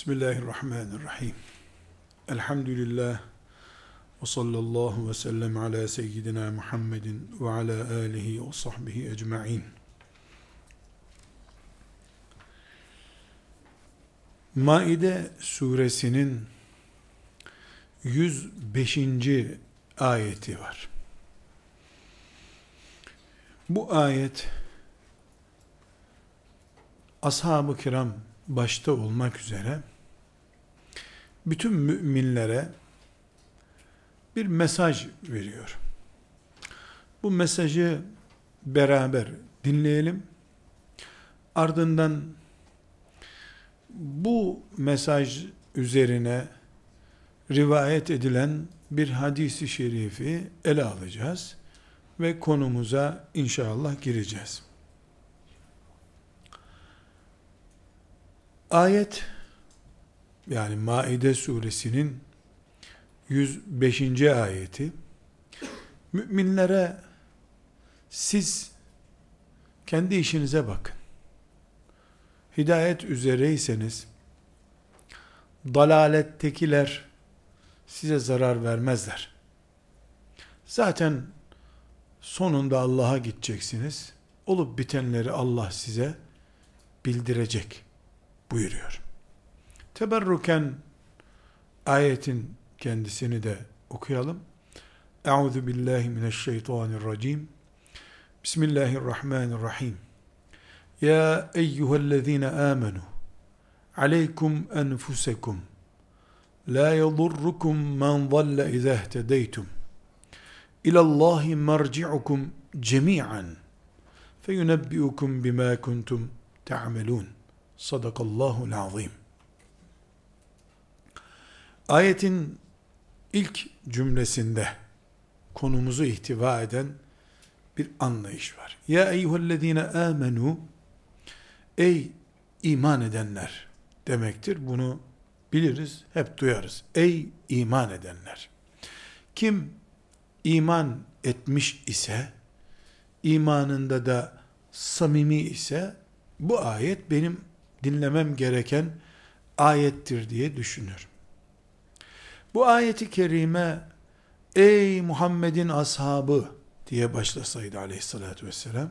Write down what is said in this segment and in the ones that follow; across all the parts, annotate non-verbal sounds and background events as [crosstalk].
Bismillahirrahmanirrahim. Elhamdülillah ve sallallahu ve sellem ala seyyidina Muhammedin ve ala alihi ve sahbihi ecma'in. Maide suresinin 105. ayeti var. Bu ayet ashab-ı kiram başta olmak üzere bütün müminlere bir mesaj veriyor. Bu mesajı beraber dinleyelim. Ardından bu mesaj üzerine rivayet edilen bir hadisi şerifi ele alacağız ve konumuza inşallah gireceğiz. Ayet yani Maide suresinin 105. ayeti müminlere siz kendi işinize bakın. Hidayet üzereyseniz dalalettekiler size zarar vermezler. Zaten sonunda Allah'a gideceksiniz. Olup bitenleri Allah size bildirecek buyuruyor. Teberruken ayetin kendisini de okuyalım. Euzu billahi mineşşeytanirracim. Bismillahirrahmanirrahim. Ya eyyühellezine amenu aleykum enfusekum la yadurrukum men zalle izâ ihtedeytum ilallahi merci'ukum cemi'an feyunebbi'ukum bima kuntum ta'melun. Sadakallahu azim. Ayetin ilk cümlesinde konumuzu ihtiva eden bir anlayış var. Ya eyyühellezine amenu Ey iman edenler demektir. Bunu biliriz, hep duyarız. Ey iman edenler. Kim iman etmiş ise, imanında da samimi ise, bu ayet benim dinlemem gereken ayettir diye düşünür. Bu ayeti kerime ey Muhammed'in ashabı diye başlasaydı aleyhissalatü vesselam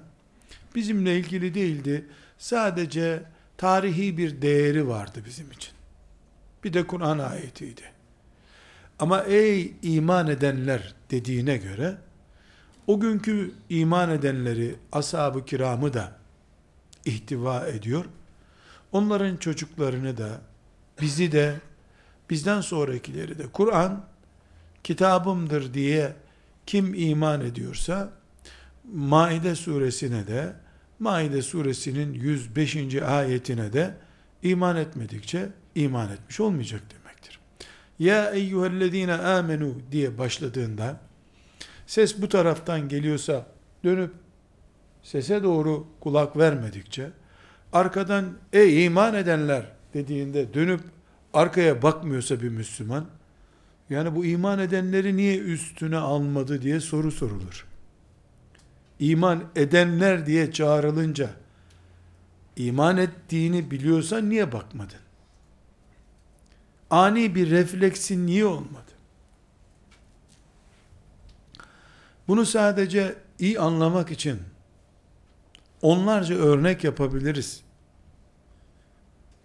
bizimle ilgili değildi. Sadece tarihi bir değeri vardı bizim için. Bir de Kur'an ayetiydi. Ama ey iman edenler dediğine göre o günkü iman edenleri, ashab-ı kiramı da ihtiva ediyor. Onların çocuklarını da, bizi de, bizden sonrakileri de Kur'an kitabımdır diye kim iman ediyorsa Maide suresine de Maide suresinin 105. ayetine de iman etmedikçe iman etmiş olmayacak demektir. Ya eyyühellezine amenu diye başladığında ses bu taraftan geliyorsa dönüp sese doğru kulak vermedikçe arkadan ey iman edenler dediğinde dönüp arkaya bakmıyorsa bir Müslüman yani bu iman edenleri niye üstüne almadı diye soru sorulur. İman edenler diye çağrılınca iman ettiğini biliyorsan niye bakmadın? Ani bir refleksin niye olmadı? Bunu sadece iyi anlamak için onlarca örnek yapabiliriz.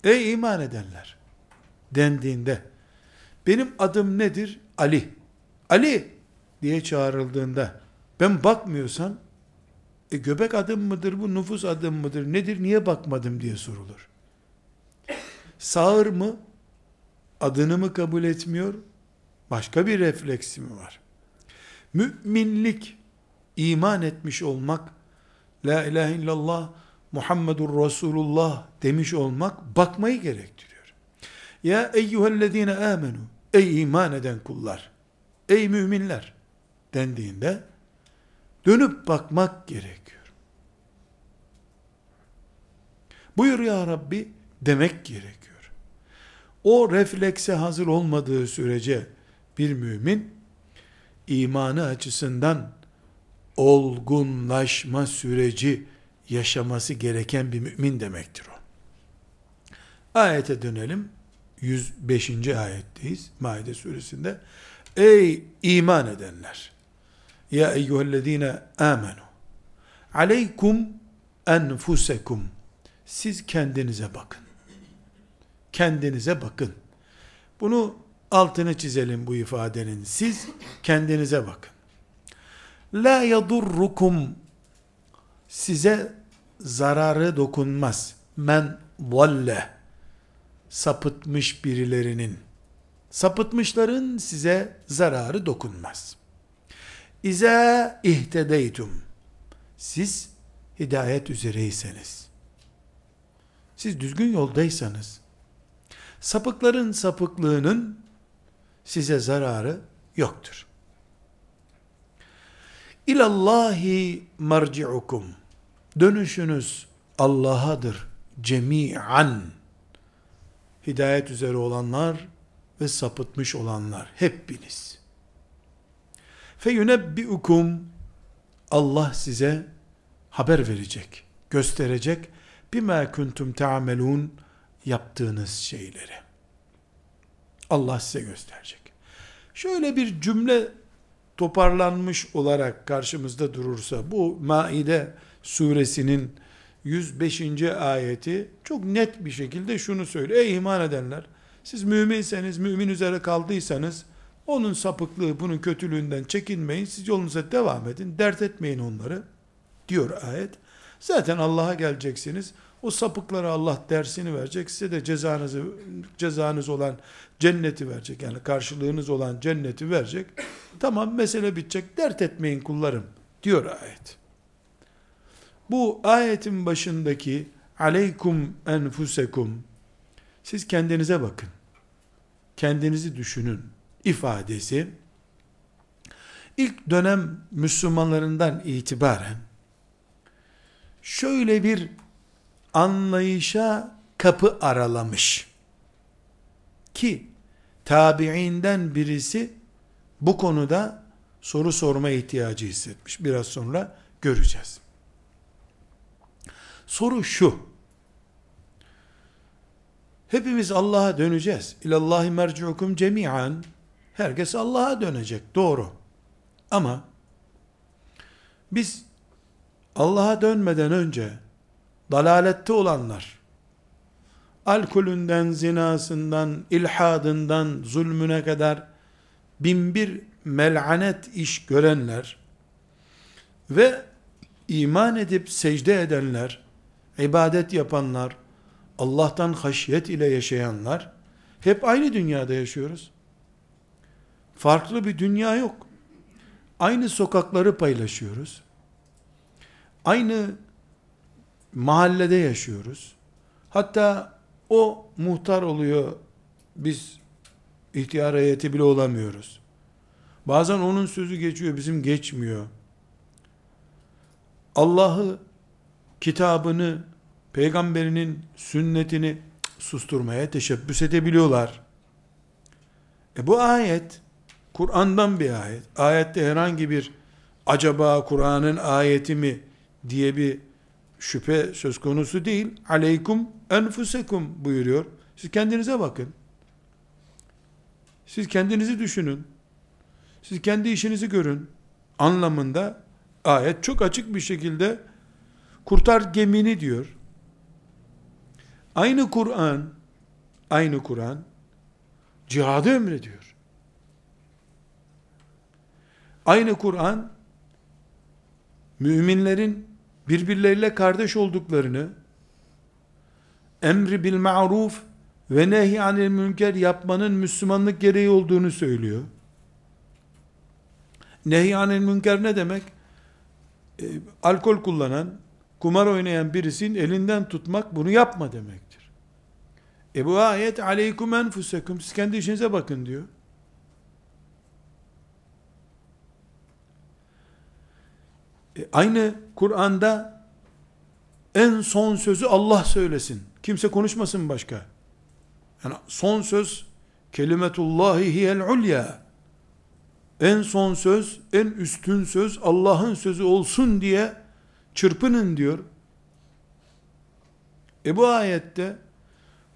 Ey iman edenler dendiğinde benim adım nedir? Ali. Ali diye çağrıldığında ben bakmıyorsam e göbek adım mıdır bu nüfus adım mıdır nedir niye bakmadım diye sorulur. Sağır mı? Adını mı kabul etmiyor? Başka bir refleksi mi var? Müminlik, iman etmiş olmak, La ilahe illallah Muhammedur Resulullah demiş olmak bakmayı gerektiriyor. Ya eyyühellezine amenu ey iman eden kullar ey müminler dendiğinde dönüp bakmak gerekiyor. Buyur ya Rabbi demek gerekiyor. O reflekse hazır olmadığı sürece bir mümin imanı açısından olgunlaşma süreci yaşaması gereken bir mümin demektir o. Ayete dönelim. 105. ayetteyiz Maide suresinde. Ey iman edenler! Ya eyyühellezine amenu aleykum enfusekum siz kendinize bakın. Kendinize bakın. Bunu altını çizelim bu ifadenin. Siz kendinize bakın. La yadurrukum size zararı dokunmaz. Men valle sapıtmış birilerinin sapıtmışların size zararı dokunmaz. İza ihtedeytum siz hidayet üzereyseniz siz düzgün yoldaysanız sapıkların sapıklığının size zararı yoktur. İlallahi marci'ukum. Dönüşünüz Allah'adır. Cemi'an. Hidayet üzere olanlar ve sapıtmış olanlar. Hepiniz. Feyunebbi'ukum. Allah size haber verecek, gösterecek. Bima kuntum ta'melun yaptığınız şeyleri. Allah size gösterecek. Şöyle bir cümle toparlanmış olarak karşımızda durursa bu Maide suresinin 105. ayeti çok net bir şekilde şunu söylüyor. Ey iman edenler siz müminseniz, mümin üzere kaldıysanız onun sapıklığı, bunun kötülüğünden çekinmeyin. Siz yolunuza devam edin. Dert etmeyin onları. Diyor ayet. Zaten Allah'a geleceksiniz. O sapıklara Allah dersini verecek. Size de cezanızı cezanız olan cenneti verecek. Yani karşılığınız olan cenneti verecek. Tamam mesele bitecek. Dert etmeyin kullarım diyor ayet. Bu ayetin başındaki aleykum enfusekum siz kendinize bakın. Kendinizi düşünün ifadesi ilk dönem Müslümanlarından itibaren şöyle bir anlayışa kapı aralamış. Ki tabiinden birisi bu konuda soru sorma ihtiyacı hissetmiş. Biraz sonra göreceğiz. Soru şu. Hepimiz Allah'a döneceğiz. İlallahi merciukum cemi'an. Herkes Allah'a dönecek. Doğru. Ama biz Allah'a dönmeden önce dalalette olanlar, alkolünden, zinasından, ilhadından, zulmüne kadar binbir mel'anet iş görenler ve iman edip secde edenler, ibadet yapanlar, Allah'tan haşyet ile yaşayanlar, hep aynı dünyada yaşıyoruz. Farklı bir dünya yok. Aynı sokakları paylaşıyoruz. Aynı mahallede yaşıyoruz. Hatta o muhtar oluyor, biz ihtiyar heyeti bile olamıyoruz. Bazen onun sözü geçiyor, bizim geçmiyor. Allah'ı, kitabını, peygamberinin sünnetini susturmaya teşebbüs edebiliyorlar. E bu ayet, Kur'an'dan bir ayet. Ayette herhangi bir acaba Kur'an'ın ayeti mi diye bir şüphe söz konusu değil. Aleykum enfusekum buyuruyor. Siz kendinize bakın. Siz kendinizi düşünün. Siz kendi işinizi görün. Anlamında ayet çok açık bir şekilde kurtar gemini diyor. Aynı Kur'an, aynı Kur'an cihadı emrediyor. Aynı Kur'an müminlerin birbirleriyle kardeş olduklarını, emri bil ma'ruf ve nehy anil münker yapmanın Müslümanlık gereği olduğunu söylüyor. Nehy anil münker ne demek? E, alkol kullanan, kumar oynayan birisinin elinden tutmak bunu yapma demektir. E bu ayet aleykum enfusekum siz kendi işinize bakın diyor. E, aynı Kur'an'da en son sözü Allah söylesin. Kimse konuşmasın başka. Yani son söz kelimetullahi hiyel ulya. En son söz, en üstün söz Allah'ın sözü olsun diye çırpının diyor. E bu ayette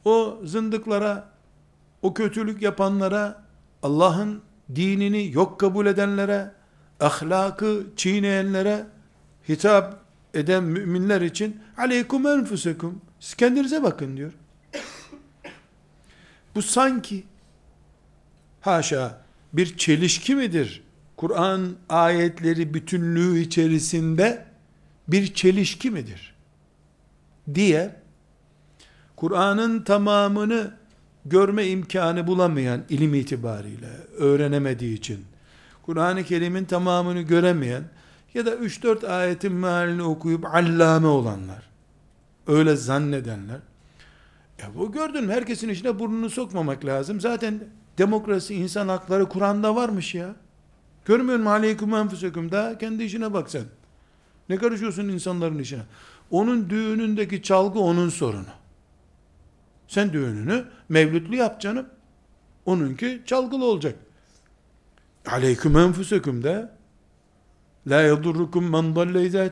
o zındıklara o kötülük yapanlara, Allah'ın dinini yok kabul edenlere, ahlakı çiğneyenlere hitap eden müminler için aleykum enfusekum siz kendinize bakın diyor. Bu sanki haşa bir çelişki midir? Kur'an ayetleri bütünlüğü içerisinde bir çelişki midir? diye Kur'an'ın tamamını görme imkanı bulamayan ilim itibariyle öğrenemediği için Kur'an-ı Kerim'in tamamını göremeyen ya da 3-4 ayetin mealini okuyup allame olanlar öyle zannedenler ya bu gördün herkesin içine burnunu sokmamak lazım. Zaten demokrasi, insan hakları Kur'an'da varmış ya. Görmüyor musun? Aleyküm enfüseküm. Daha kendi işine bak sen. Ne karışıyorsun insanların işine? Onun düğünündeki çalgı onun sorunu. Sen düğününü mevlütlü yap canım. Onunki çalgılı olacak. Aleyküm enfüseküm de la yadurrukum men dalle izâ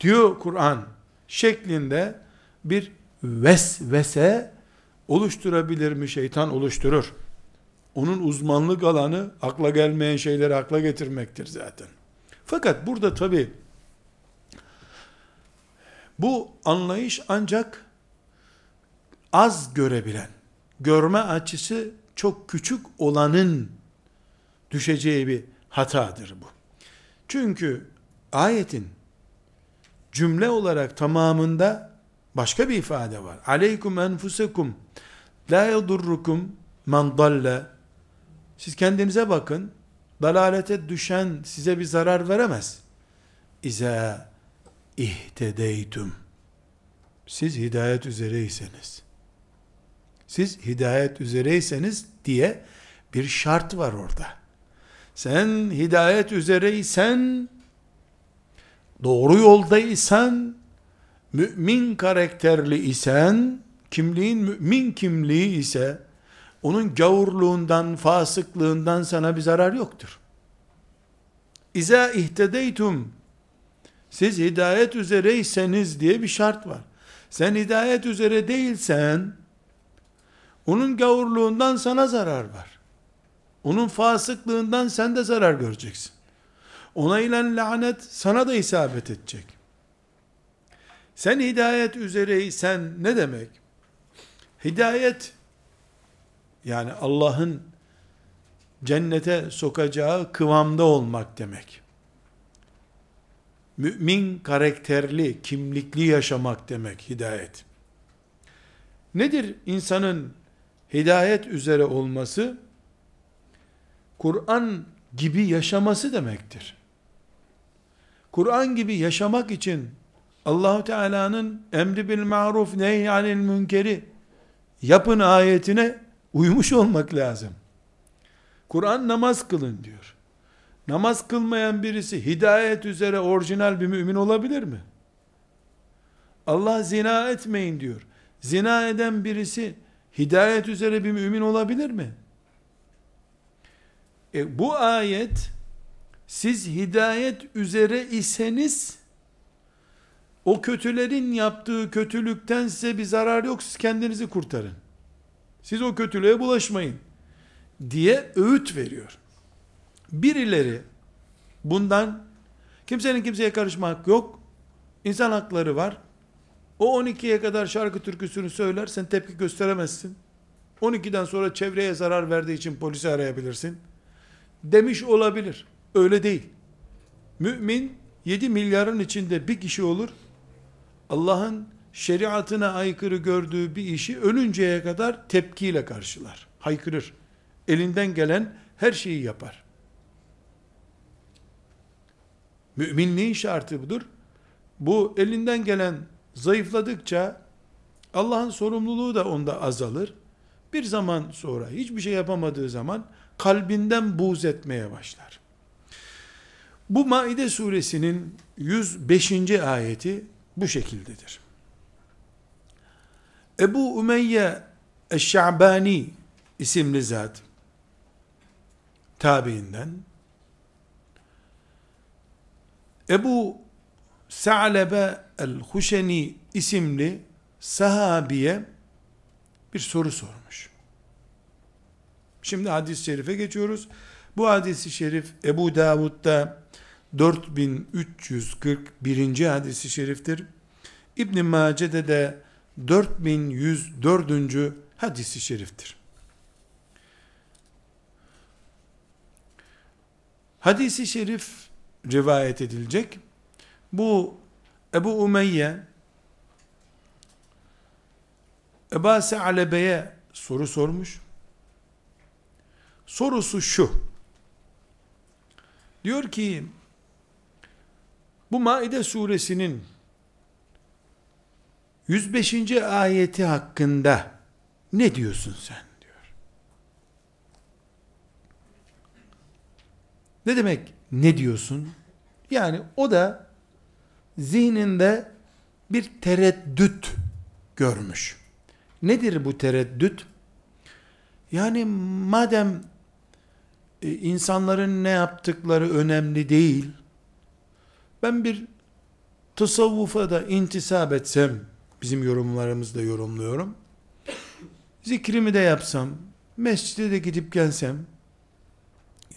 diyor Kur'an şeklinde bir vesvese oluşturabilir mi şeytan oluşturur. Onun uzmanlık alanı akla gelmeyen şeyleri akla getirmektir zaten. Fakat burada tabi bu anlayış ancak az görebilen, görme açısı çok küçük olanın düşeceği bir hatadır bu. Çünkü ayetin cümle olarak tamamında başka bir ifade var. Aleykum enfusekum la yadurrukum men dalle siz kendinize bakın dalalete düşen size bir zarar veremez. İza ihtedeytum siz hidayet üzereyseniz siz hidayet üzereyseniz diye bir şart var orada. Sen hidayet üzereysen doğru yoldaysan mümin karakterli isen kimliğin mümin kimliği ise onun gavurluğundan, fasıklığından sana bir zarar yoktur. İza ihtedeytum siz hidayet üzereyseniz diye bir şart var. Sen hidayet üzere değilsen onun gavurluğundan sana zarar var. Onun fasıklığından sen de zarar göreceksin. Ona ile lanet sana da isabet edecek. Sen hidayet üzereysen ne demek? Hidayet yani Allah'ın cennete sokacağı kıvamda olmak demek. Mümin karakterli, kimlikli yaşamak demek hidayet. Nedir insanın hidayet üzere olması? Kur'an gibi yaşaması demektir. Kur'an gibi yaşamak için Allahu Teala'nın emri bil maruf nehyanil münkeri yapın ayetine uymuş olmak lazım. Kur'an namaz kılın diyor. Namaz kılmayan birisi hidayet üzere orijinal bir mümin olabilir mi? Allah zina etmeyin diyor. Zina eden birisi hidayet üzere bir mümin olabilir mi? E, bu ayet siz hidayet üzere iseniz o kötülerin yaptığı kötülükten size bir zarar yok siz kendinizi kurtarın. Siz o kötülüğe bulaşmayın diye öğüt veriyor. Birileri bundan kimsenin kimseye karışmak yok. İnsan hakları var. O 12'ye kadar şarkı türküsünü söyler sen tepki gösteremezsin. 12'den sonra çevreye zarar verdiği için polisi arayabilirsin. Demiş olabilir. Öyle değil. Mümin 7 milyarın içinde bir kişi olur. Allah'ın şeriatına aykırı gördüğü bir işi ölünceye kadar tepkiyle karşılar. Haykırır. Elinden gelen her şeyi yapar. Müminliğin şartı budur. Bu elinden gelen zayıfladıkça Allah'ın sorumluluğu da onda azalır. Bir zaman sonra hiçbir şey yapamadığı zaman kalbinden buğz etmeye başlar. Bu Maide suresinin 105. ayeti bu şekildedir. Ebu Umeyye Eşşa'bani isimli zat tabiinden Ebu Sa'lebe el-Huşeni isimli sahabiye bir soru sormuş. Şimdi hadis-i şerife geçiyoruz. Bu hadisi şerif Ebu Davud'da 4341. hadisi şeriftir. İbn Mace'de de 4104. hadisi şeriftir. Hadisi şerif rivayet edilecek. Bu Ebu Umeyye Eba Se'alebe'ye soru sormuş. Sorusu şu. Diyor ki bu Maide suresinin 105. ayeti hakkında ne diyorsun sen diyor. Ne demek ne diyorsun? Yani o da zihninde bir tereddüt görmüş. Nedir bu tereddüt? Yani madem e, insanların ne yaptıkları önemli değil, ben bir tasavvufa da intisap etsem, bizim yorumlarımızda yorumluyorum, [coughs] zikrimi de yapsam, mescide de gidip gelsem,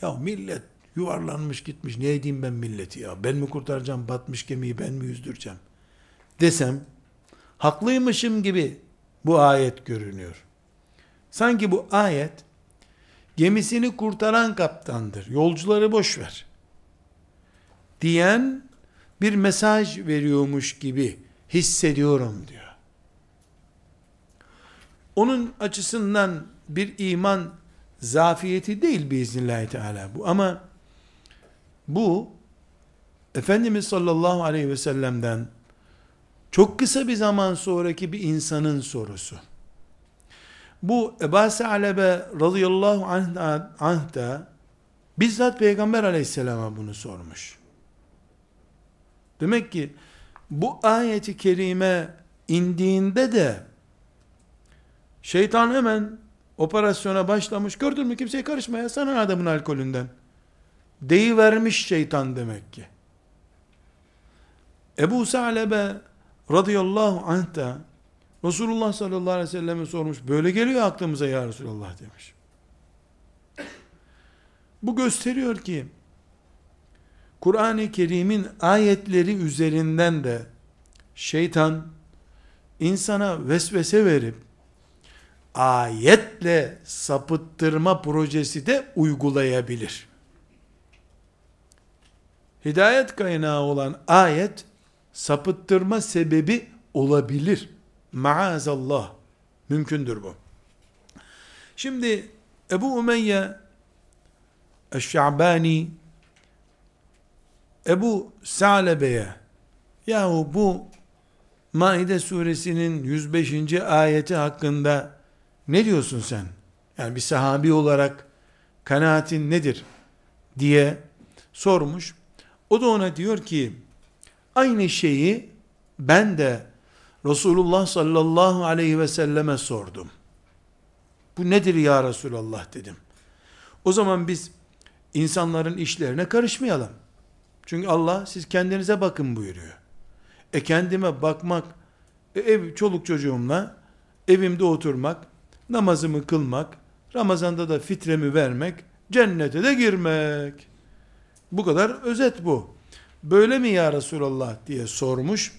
ya millet yuvarlanmış gitmiş, ne edeyim ben milleti ya, ben mi kurtaracağım batmış gemiyi, ben mi yüzdüreceğim, desem, haklıymışım gibi bu ayet görünüyor. Sanki bu ayet, gemisini kurtaran kaptandır, yolcuları boş ver, diyen, bir mesaj veriyormuş gibi hissediyorum diyor. Onun açısından bir iman zafiyeti değil biiznillahü teala bu ama bu Efendimiz sallallahu aleyhi ve sellem'den çok kısa bir zaman sonraki bir insanın sorusu. Bu Ebu Sa'lebe radıyallahu anh da bizzat Peygamber aleyhisselama bunu sormuş. Demek ki bu ayeti kerime indiğinde de şeytan hemen operasyona başlamış. Gördün mü kimseye karışmaya sana adamın alkolünden. Deyivermiş şeytan demek ki. Ebu Sa'lebe radıyallahu anh da Resulullah sallallahu aleyhi ve selleme sormuş. Böyle geliyor aklımıza ya Resulullah demiş. Bu gösteriyor ki Kur'an-ı Kerim'in ayetleri üzerinden de şeytan insana vesvese verip ayetle sapıttırma projesi de uygulayabilir. Hidayet kaynağı olan ayet sapıttırma sebebi olabilir. Maazallah. Mümkündür bu. Şimdi Ebu Umeyye Eşşa'bani Ebu Sa'lebe'ye yahu bu Maide suresinin 105. ayeti hakkında ne diyorsun sen? Yani bir sahabi olarak kanaatin nedir? diye sormuş. O da ona diyor ki aynı şeyi ben de Resulullah sallallahu aleyhi ve selleme sordum. Bu nedir ya Resulallah dedim. O zaman biz insanların işlerine karışmayalım. Çünkü Allah siz kendinize bakın buyuruyor. E kendime bakmak, e ev çoluk çocuğumla evimde oturmak, namazımı kılmak, Ramazanda da fitremi vermek, cennete de girmek. Bu kadar özet bu. Böyle mi ya Resulallah diye sormuş.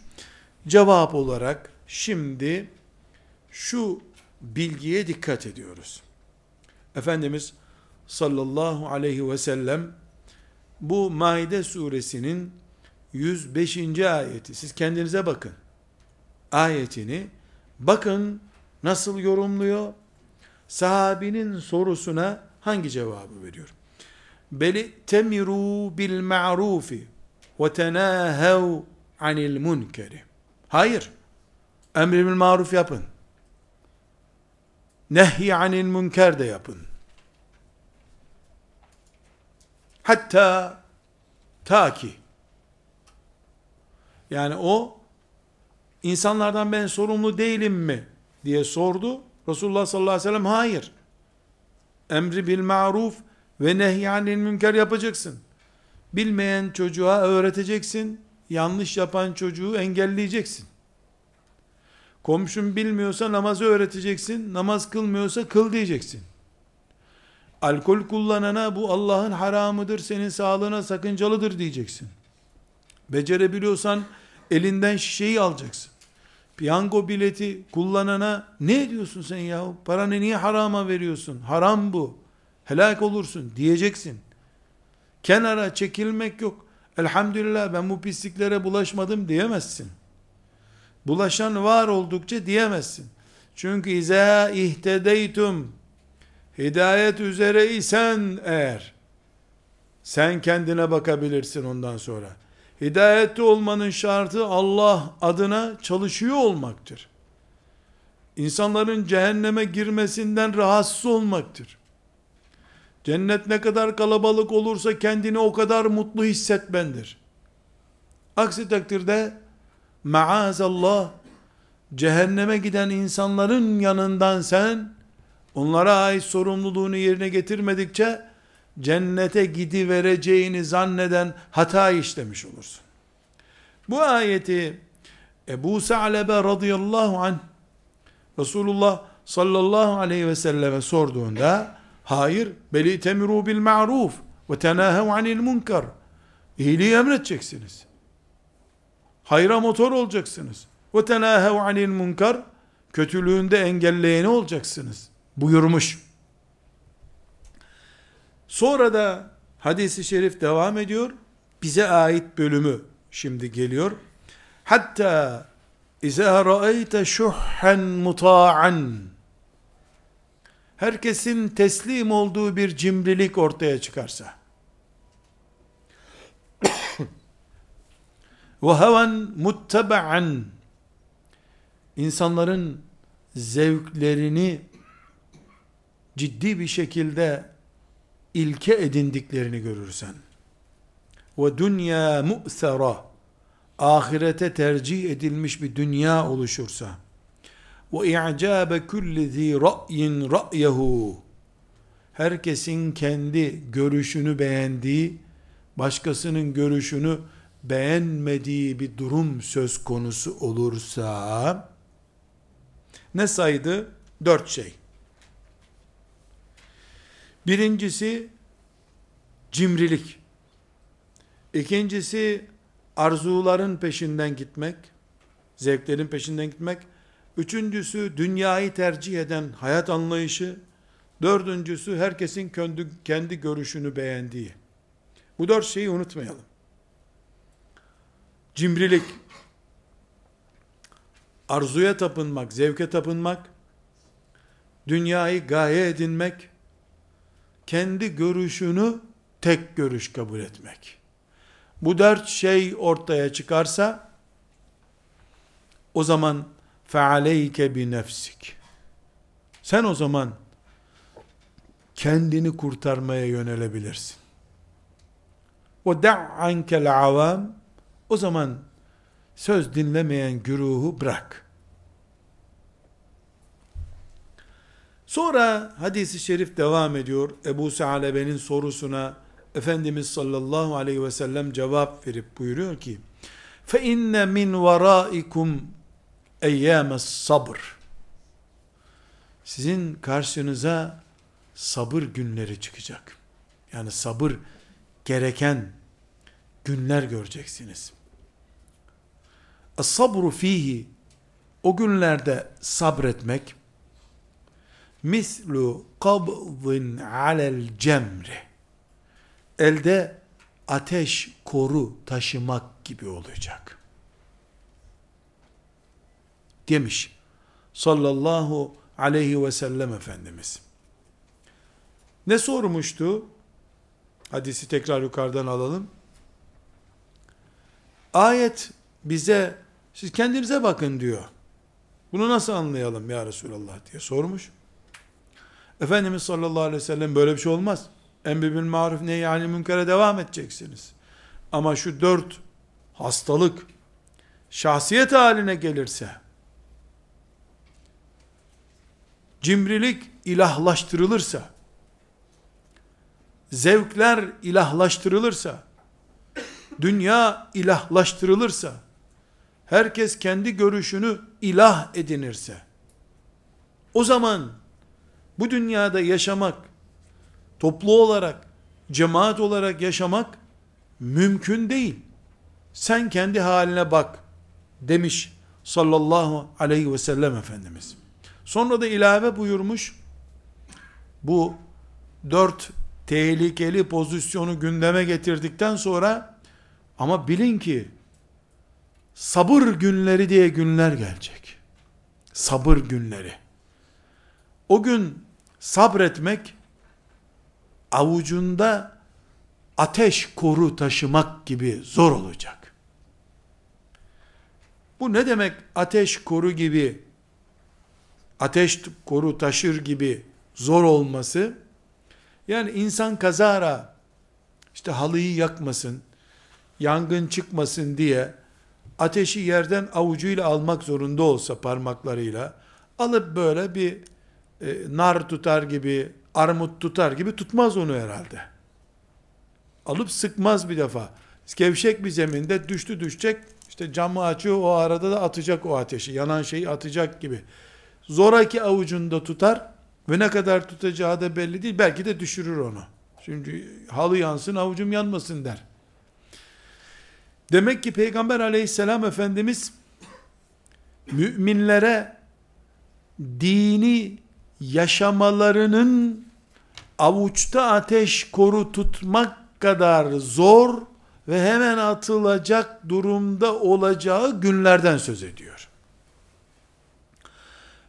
Cevap olarak şimdi şu bilgiye dikkat ediyoruz. Efendimiz sallallahu aleyhi ve sellem bu Maide suresinin 105. ayeti. Siz kendinize bakın. Ayetini bakın nasıl yorumluyor? Sahabinin sorusuna hangi cevabı veriyor? Beli temiru bil ma'rufi ve tenahev anil munkeri. Hayır. Emri bil maruf yapın. Nehy anil münker de yapın. Hatta ta ki yani o insanlardan ben sorumlu değilim mi diye sordu. Resulullah sallallahu aleyhi ve sellem hayır. Emri bil maruf ve nehyanil münker yapacaksın. Bilmeyen çocuğa öğreteceksin. Yanlış yapan çocuğu engelleyeceksin. Komşun bilmiyorsa namazı öğreteceksin. Namaz kılmıyorsa kıl diyeceksin. Alkol kullanana bu Allah'ın haramıdır, senin sağlığına sakıncalıdır diyeceksin. Becerebiliyorsan elinden şişeyi alacaksın. Piyango bileti kullanana ne ediyorsun sen ya? Paranı niye harama veriyorsun? Haram bu. Helak olursun diyeceksin. Kenara çekilmek yok. Elhamdülillah ben bu pisliklere bulaşmadım diyemezsin. Bulaşan var oldukça diyemezsin. Çünkü izâ ihtedeytum hidayet üzere isen eğer sen kendine bakabilirsin ondan sonra. Hidayette olmanın şartı Allah adına çalışıyor olmaktır. İnsanların cehenneme girmesinden rahatsız olmaktır. Cennet ne kadar kalabalık olursa kendini o kadar mutlu hissetmendir. Aksi takdirde maazallah cehenneme giden insanların yanından sen onlara ait sorumluluğunu yerine getirmedikçe cennete gidivereceğini zanneden hata işlemiş olursun. Bu ayeti Ebu Sa'lebe radıyallahu anh Resulullah sallallahu aleyhi ve selleme sorduğunda hayır beli temiru bil ma'ruf ve tenahev anil munkar iyiliği emredeceksiniz. Hayra motor olacaksınız. Ve tenahev anil munkar kötülüğünde engelleyeni olacaksınız buyurmuş. Sonra da hadisi şerif devam ediyor. Bize ait bölümü şimdi geliyor. Hatta İzâ ra'eyte şuhhen muta'an herkesin teslim olduğu bir cimrilik ortaya çıkarsa ve heven muttaba'an insanların zevklerini ciddi bir şekilde ilke edindiklerini görürsen ve dünya mu'sera ahirete tercih edilmiş bir dünya oluşursa ve i'cabe kulli zi ra'yin ra'yehu herkesin kendi görüşünü beğendiği başkasının görüşünü beğenmediği bir durum söz konusu olursa ne saydı? Dört şey. Birincisi cimrilik. İkincisi arzuların peşinden gitmek, zevklerin peşinden gitmek. Üçüncüsü dünyayı tercih eden hayat anlayışı. Dördüncüsü herkesin kendi, kendi görüşünü beğendiği. Bu dört şeyi unutmayalım. Cimrilik, arzuya tapınmak, zevke tapınmak, dünyayı gaye edinmek, kendi görüşünü tek görüş kabul etmek. Bu dört şey ortaya çıkarsa o zaman fealeyke bi nefsik. Sen o zaman kendini kurtarmaya yönelebilirsin. O da'ankel avam o zaman söz dinlemeyen güruhu bırak. Sonra hadisi şerif devam ediyor. Ebu Sa'lebe'nin sorusuna Efendimiz sallallahu aleyhi ve sellem cevap verip buyuruyor ki inne min varaikum eyyâmes sabr sizin karşınıza sabır günleri çıkacak. Yani sabır gereken günler göreceksiniz. Sabru fihi o günlerde sabretmek mislu kabzin alel cemri elde ateş koru taşımak gibi olacak. Demiş sallallahu aleyhi ve sellem Efendimiz. Ne sormuştu? Hadisi tekrar yukarıdan alalım. Ayet bize siz kendinize bakın diyor. Bunu nasıl anlayalım ya Resulallah diye sormuş. Efendimiz sallallahu aleyhi ve sellem böyle bir şey olmaz. Emri bil maruf ne yani münkere devam edeceksiniz. Ama şu dört hastalık şahsiyet haline gelirse cimrilik ilahlaştırılırsa zevkler ilahlaştırılırsa dünya ilahlaştırılırsa herkes kendi görüşünü ilah edinirse, o zaman bu dünyada yaşamak, toplu olarak, cemaat olarak yaşamak mümkün değil. Sen kendi haline bak demiş sallallahu aleyhi ve sellem Efendimiz. Sonra da ilave buyurmuş, bu dört tehlikeli pozisyonu gündeme getirdikten sonra ama bilin ki sabır günleri diye günler gelecek. Sabır günleri. O gün sabretmek avucunda ateş koru taşımak gibi zor olacak. Bu ne demek ateş koru gibi ateş koru taşır gibi zor olması? Yani insan kazara işte halıyı yakmasın, yangın çıkmasın diye ateşi yerden avucuyla almak zorunda olsa parmaklarıyla alıp böyle bir e, nar tutar gibi, armut tutar gibi tutmaz onu herhalde. Alıp sıkmaz bir defa. Gevşek bir zeminde düştü düşecek, işte camı açıyor o arada da atacak o ateşi, yanan şeyi atacak gibi. Zoraki avucunda tutar ve ne kadar tutacağı da belli değil. Belki de düşürür onu. Çünkü halı yansın avucum yanmasın der. Demek ki Peygamber aleyhisselam Efendimiz müminlere dini yaşamalarının avuçta ateş koru tutmak kadar zor ve hemen atılacak durumda olacağı günlerden söz ediyor.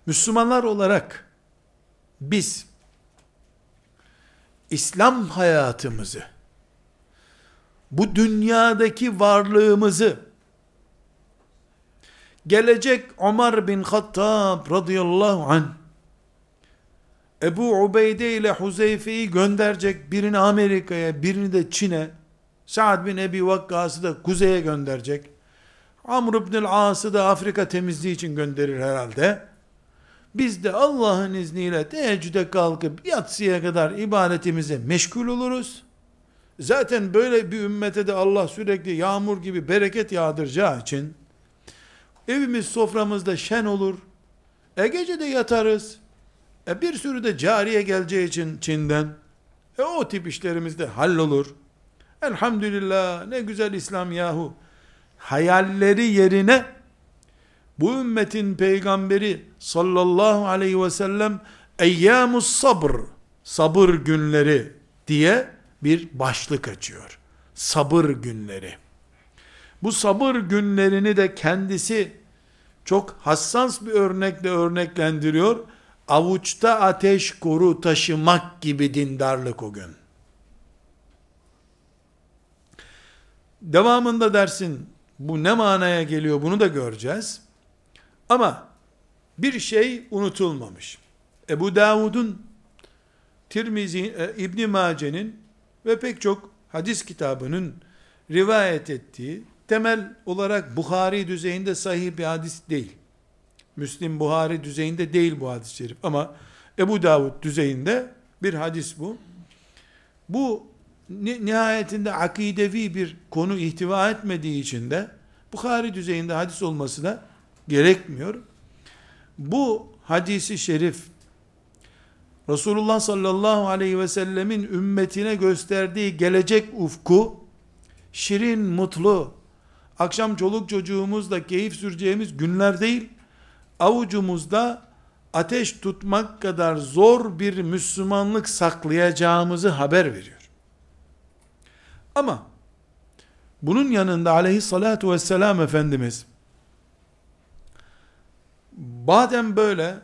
Müslümanlar olarak biz İslam hayatımızı bu dünyadaki varlığımızı gelecek Ömer bin Hattab radıyallahu anh Ebu Ubeyde ile Huzeyfe'yi gönderecek birini Amerika'ya birini de Çin'e Sa'd bin Ebi Vakkas'ı da kuzeye gönderecek Amr ibn As'ı da Afrika temizliği için gönderir herhalde biz de Allah'ın izniyle teheccüde kalkıp yatsıya kadar ibadetimize meşgul oluruz Zaten böyle bir ümmete de Allah sürekli yağmur gibi bereket yağdıracağı için evimiz soframızda şen olur. E gece de yatarız. E bir sürü de cariye geleceği için Çin'den. E o tip işlerimiz de hallolur. Elhamdülillah ne güzel İslam yahu. Hayalleri yerine bu ümmetin peygamberi sallallahu aleyhi ve sellem eyyamus sabr sabır günleri diye bir başlık açıyor. Sabır günleri. Bu sabır günlerini de kendisi çok hassas bir örnekle örneklendiriyor. Avuçta ateş koru taşımak gibi dindarlık o gün. Devamında dersin bu ne manaya geliyor bunu da göreceğiz. Ama bir şey unutulmamış. Ebu Davud'un Tirmizi, e, İbn Mace'nin ve pek çok hadis kitabının rivayet ettiği temel olarak Bukhari düzeyinde sahih bir hadis değil. Müslim Buhari düzeyinde değil bu hadis-i şerif ama Ebu Davud düzeyinde bir hadis bu. Bu nihayetinde akidevi bir konu ihtiva etmediği için de Bukhari düzeyinde hadis olması da gerekmiyor. Bu hadisi şerif Resulullah sallallahu aleyhi ve sellemin ümmetine gösterdiği gelecek ufku, şirin, mutlu, akşam çoluk çocuğumuzla keyif süreceğimiz günler değil, avucumuzda ateş tutmak kadar zor bir Müslümanlık saklayacağımızı haber veriyor. Ama bunun yanında aleyhissalatu vesselam Efendimiz badem böyle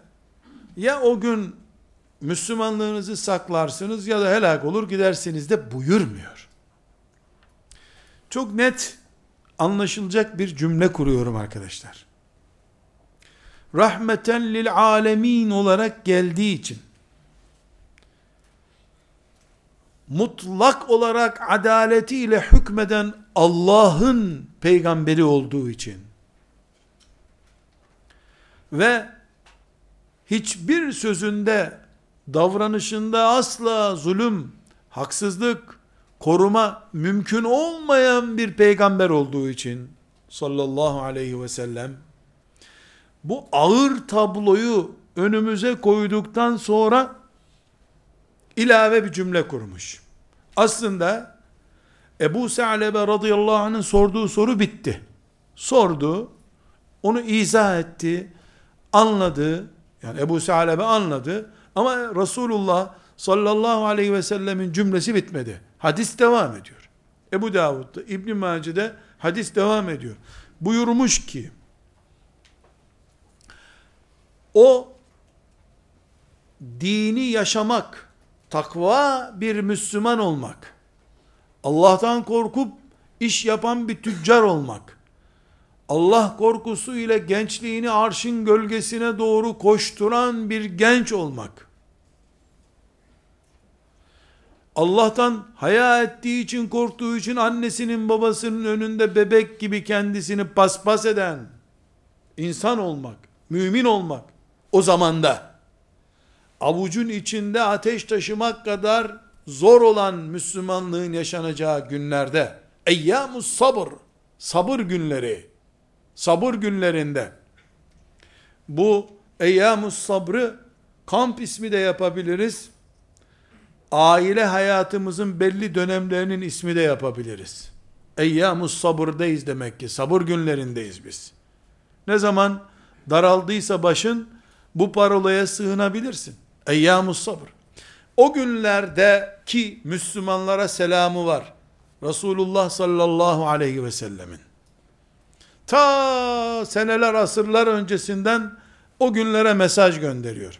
ya o gün Müslümanlığınızı saklarsınız ya da helak olur gidersiniz de buyurmuyor. Çok net anlaşılacak bir cümle kuruyorum arkadaşlar. Rahmeten lil alemin olarak geldiği için mutlak olarak adaletiyle hükmeden Allah'ın peygamberi olduğu için ve hiçbir sözünde davranışında asla zulüm, haksızlık, koruma mümkün olmayan bir peygamber olduğu için sallallahu aleyhi ve sellem bu ağır tabloyu önümüze koyduktan sonra ilave bir cümle kurmuş. Aslında Ebu Sa'lebe radıyallahu anh'ın sorduğu soru bitti. Sordu, onu izah etti, anladı. Yani Ebu Sa'lebe anladı. Ama Resulullah sallallahu aleyhi ve sellemin cümlesi bitmedi. Hadis devam ediyor. Ebu Davud'da, İbn Mace'de hadis devam ediyor. Buyurmuş ki, o dini yaşamak, takva bir Müslüman olmak, Allah'tan korkup iş yapan bir tüccar olmak, Allah korkusu ile gençliğini arşın gölgesine doğru koşturan bir genç olmak, Allah'tan haya ettiği için korktuğu için annesinin babasının önünde bebek gibi kendisini paspas eden insan olmak, mümin olmak o zamanda. Avucun içinde ateş taşımak kadar zor olan Müslümanlığın yaşanacağı günlerde eyyamus sabır sabır günleri sabır günlerinde. Bu eyyamus sabrı kamp ismi de yapabiliriz. Aile hayatımızın belli dönemlerinin ismi de yapabiliriz. Eyyamus sabırdayız demek ki sabır günlerindeyiz biz. Ne zaman daraldıysa başın bu parolaya sığınabilirsin eyyamus sabır o günlerde ki Müslümanlara selamı var. Resulullah sallallahu aleyhi ve sellemin. Ta seneler asırlar öncesinden o günlere mesaj gönderiyor.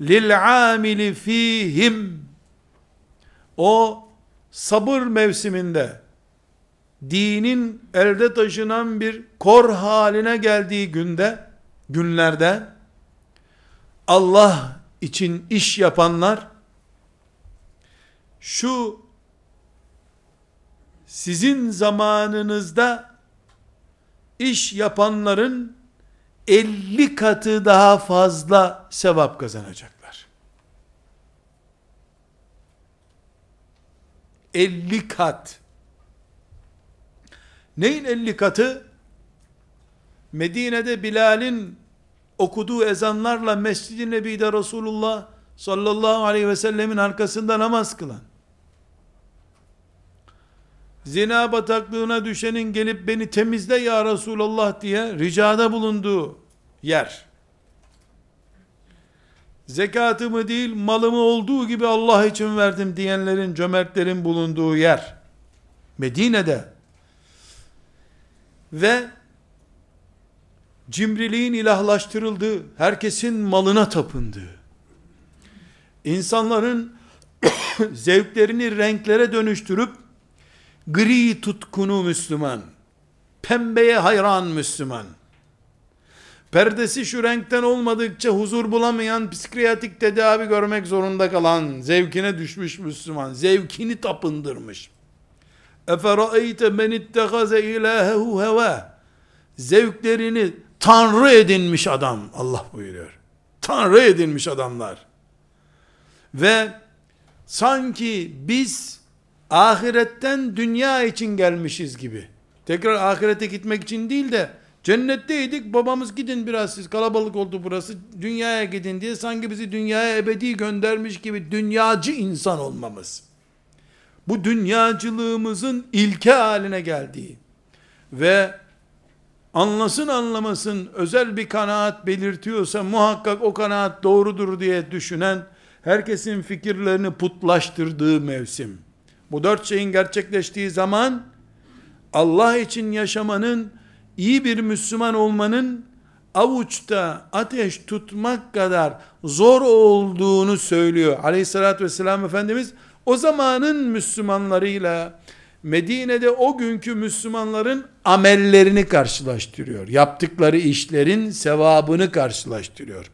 Lil amili fihim o sabır mevsiminde dinin elde taşınan bir kor haline geldiği günde günlerde Allah için iş yapanlar şu sizin zamanınızda iş yapanların 50 katı daha fazla sevap kazanacaklar. 50 kat. Neyin 50 katı? Medine'de Bilal'in okuduğu ezanlarla Mescid-i Nebi'de Resulullah sallallahu aleyhi ve sellemin arkasında namaz kılan, zina bataklığına düşenin gelip beni temizle ya Resulallah diye ricada bulunduğu yer, zekatımı değil malımı olduğu gibi Allah için verdim diyenlerin, cömertlerin bulunduğu yer, Medine'de ve cimriliğin ilahlaştırıldığı, herkesin malına tapındığı, insanların [coughs] zevklerini renklere dönüştürüp gri tutkunu Müslüman, pembeye hayran Müslüman, perdesi şu renkten olmadıkça huzur bulamayan psikiyatrik tedavi görmek zorunda kalan zevkine düşmüş Müslüman, zevkini tapındırmış. Efera'eyte men ittehaze ilahehu heva. Zevklerini tanrı edinmiş adam Allah buyuruyor. Tanrı edinmiş adamlar. Ve sanki biz ahiretten dünya için gelmişiz gibi. Tekrar ahirete gitmek için değil de cennetteydik babamız gidin biraz siz kalabalık oldu burası dünyaya gidin diye sanki bizi dünyaya ebedi göndermiş gibi dünyacı insan olmamız. Bu dünyacılığımızın ilke haline geldiği ve anlasın anlamasın özel bir kanaat belirtiyorsa muhakkak o kanaat doğrudur diye düşünen herkesin fikirlerini putlaştırdığı mevsim. Bu dört şeyin gerçekleştiği zaman Allah için yaşamanın iyi bir Müslüman olmanın avuçta ateş tutmak kadar zor olduğunu söylüyor. Aleyhissalatü vesselam Efendimiz o zamanın Müslümanlarıyla Medine'de o günkü Müslümanların amellerini karşılaştırıyor. Yaptıkları işlerin sevabını karşılaştırıyor.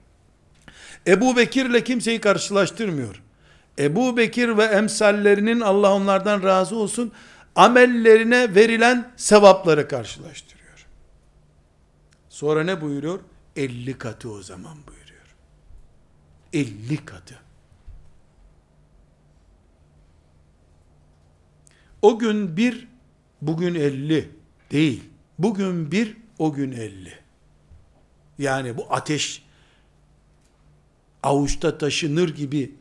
Ebu Bekir'le kimseyi karşılaştırmıyor. Ebu Bekir ve emsallerinin Allah onlardan razı olsun amellerine verilen sevapları karşılaştırıyor. Sonra ne buyuruyor? 50 katı o zaman buyuruyor. 50 katı. O gün bir, bugün elli değil. bugün bir, o gün elli. Yani bu ateş avuçta taşınır gibi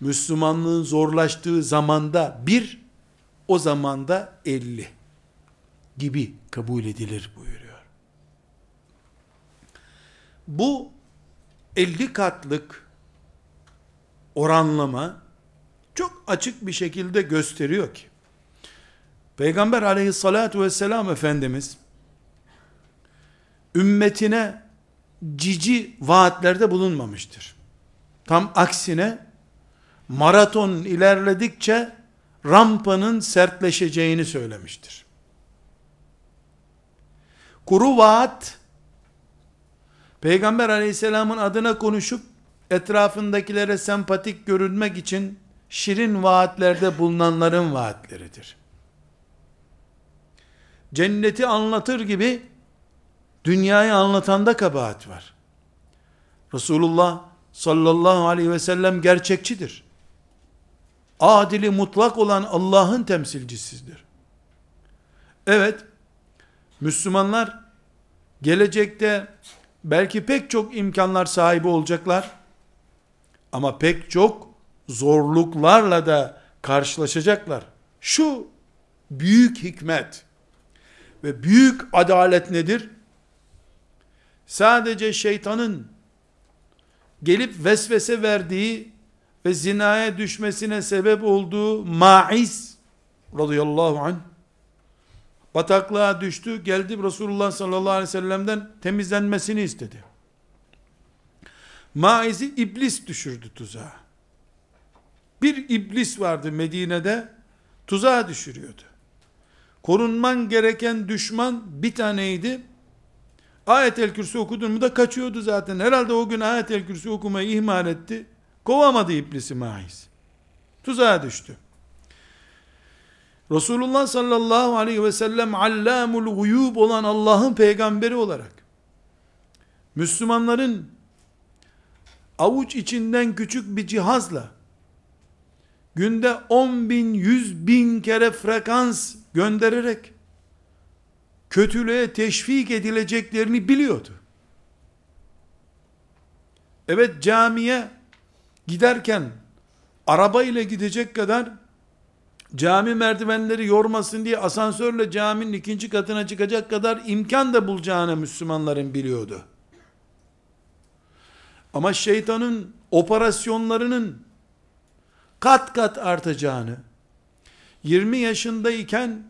Müslümanlığın zorlaştığı zamanda bir, o zamanda elli gibi kabul edilir buyuruyor. Bu 50 katlık oranlama çok açık bir şekilde gösteriyor ki Peygamber aleyhissalatu vesselam Efendimiz ümmetine cici vaatlerde bulunmamıştır. Tam aksine maraton ilerledikçe rampanın sertleşeceğini söylemiştir. Kuru vaat Peygamber aleyhisselamın adına konuşup etrafındakilere sempatik görünmek için şirin vaatlerde bulunanların vaatleridir. Cenneti anlatır gibi dünyayı anlatanda kabahat var. Resulullah sallallahu aleyhi ve sellem gerçekçidir. Adili mutlak olan Allah'ın temsilcisidir. Evet, Müslümanlar gelecekte belki pek çok imkanlar sahibi olacaklar. Ama pek çok zorluklarla da karşılaşacaklar. Şu büyük hikmet ve büyük adalet nedir? Sadece şeytanın gelip vesvese verdiği ve zinaya düşmesine sebep olduğu Maiz radıyallahu anh bataklığa düştü. Geldi Resulullah sallallahu aleyhi ve sellem'den temizlenmesini istedi. Maiz'i iblis düşürdü tuzağa. Bir iblis vardı Medine'de tuzağa düşürüyordu. Korunman gereken düşman bir taneydi. Ayet-el Kürsi okudun mu da kaçıyordu zaten. Herhalde o gün Ayet-el Kürsi okumayı ihmal etti. Kovamadı iblisi Maiz. Tuzağa düştü. Resulullah sallallahu aleyhi ve sellem allamul guyub olan Allah'ın peygamberi olarak Müslümanların avuç içinden küçük bir cihazla günde 10 bin, 100 bin kere frekans göndererek kötülüğe teşvik edileceklerini biliyordu. Evet camiye giderken araba ile gidecek kadar cami merdivenleri yormasın diye asansörle caminin ikinci katına çıkacak kadar imkan da bulacağını Müslümanların biliyordu. Ama şeytanın operasyonlarının kat kat artacağını, 20 yaşındayken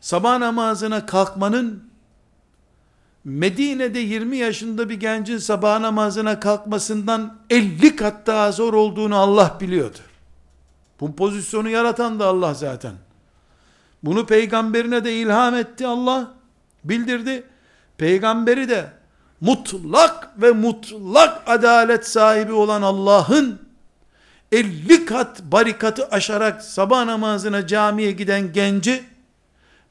sabah namazına kalkmanın Medine'de 20 yaşında bir gencin sabah namazına kalkmasından 50 kat daha zor olduğunu Allah biliyordu. Bu pozisyonu yaratan da Allah zaten. Bunu peygamberine de ilham etti Allah. Bildirdi. Peygamberi de mutlak ve mutlak adalet sahibi olan Allah'ın 50 kat barikatı aşarak sabah namazına camiye giden genci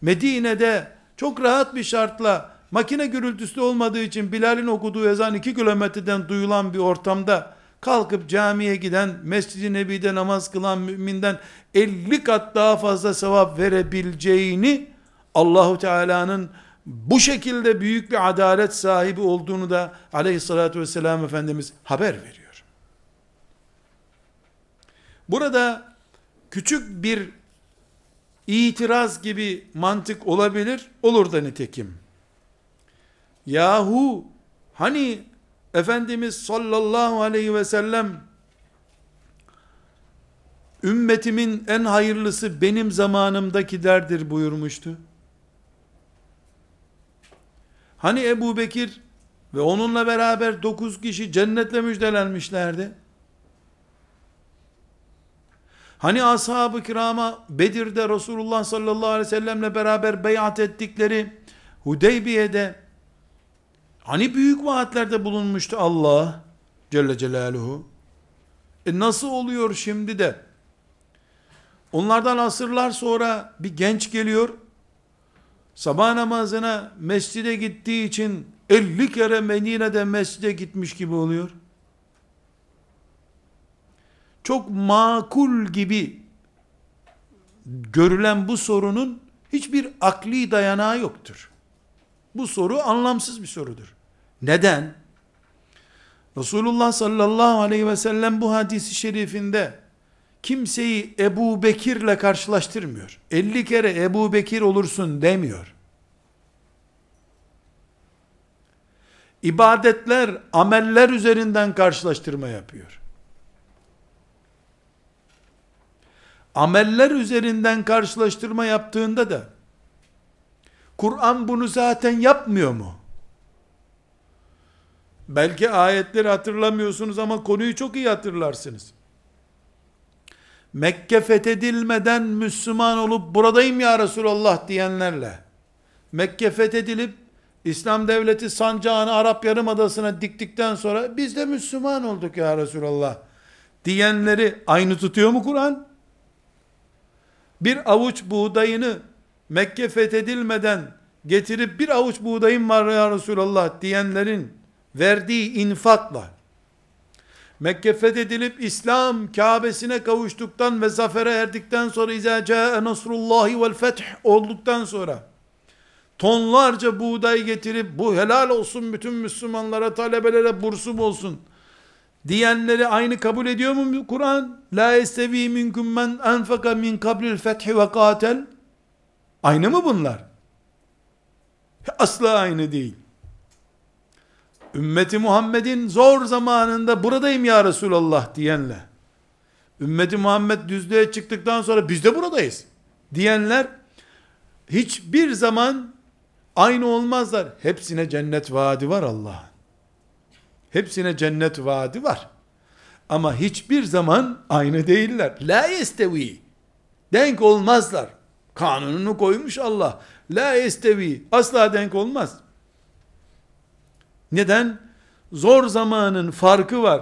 Medine'de çok rahat bir şartla makine gürültüsü olmadığı için Bilal'in okuduğu ezan 2 kilometreden duyulan bir ortamda kalkıp camiye giden, Mescid-i Nebi'de namaz kılan müminden 50 kat daha fazla sevap verebileceğini Allahu Teala'nın bu şekilde büyük bir adalet sahibi olduğunu da aleyhissalatü vesselam Efendimiz haber veriyor. Burada küçük bir itiraz gibi mantık olabilir, olur da nitekim. Yahu hani Efendimiz sallallahu aleyhi ve sellem ümmetimin en hayırlısı benim zamanımdakilerdir buyurmuştu. Hani Ebu Bekir ve onunla beraber dokuz kişi cennetle müjdelenmişlerdi. Hani ashab-ı kirama Bedir'de Resulullah sallallahu aleyhi ve sellemle beraber beyat ettikleri Hudeybiye'de hani büyük vaatlerde bulunmuştu Allah Celle Celaluhu. E nasıl oluyor şimdi de onlardan asırlar sonra bir genç geliyor sabah namazına mescide gittiği için 50 kere Medine'de mescide gitmiş gibi oluyor. Çok makul gibi görülen bu sorunun hiçbir akli dayanağı yoktur. Bu soru anlamsız bir sorudur. Neden? Resulullah sallallahu aleyhi ve sellem bu hadisi şerifinde kimseyi Ebu Bekir'le karşılaştırmıyor. 50 kere Ebu Bekir olursun demiyor. İbadetler, ameller üzerinden karşılaştırma yapıyor. Ameller üzerinden karşılaştırma yaptığında da Kur'an bunu zaten yapmıyor mu? Belki ayetleri hatırlamıyorsunuz ama konuyu çok iyi hatırlarsınız. Mekke fethedilmeden Müslüman olup buradayım ya Resulallah diyenlerle Mekke fethedilip İslam devleti sancağını Arap Yarımadası'na diktikten sonra biz de Müslüman olduk ya Resulallah diyenleri aynı tutuyor mu Kur'an? Bir avuç buğdayını Mekke fethedilmeden getirip bir avuç buğdayım var ya Resulallah diyenlerin verdiği infakla Mekke fethedilip İslam Kabe'sine kavuştuktan ve zafere erdikten sonra izâ câe nasrullahi vel feth olduktan sonra tonlarca buğday getirip bu helal olsun bütün Müslümanlara talebelere bursum olsun diyenleri aynı kabul ediyor mu Kur'an? La estevi minkum men enfaka min kablil fethi ve katel aynı mı bunlar? Asla aynı değil. Ümmeti Muhammed'in zor zamanında buradayım ya Resulallah diyenle, ümmeti Muhammed düzlüğe çıktıktan sonra biz de buradayız diyenler, hiçbir zaman aynı olmazlar. Hepsine cennet vaadi var Allah'ın. Hepsine cennet vaadi var. Ama hiçbir zaman aynı değiller. La yestevi. Denk olmazlar. Kanununu koymuş Allah. La yestevi. Asla denk olmaz. Neden? Zor zamanın farkı var.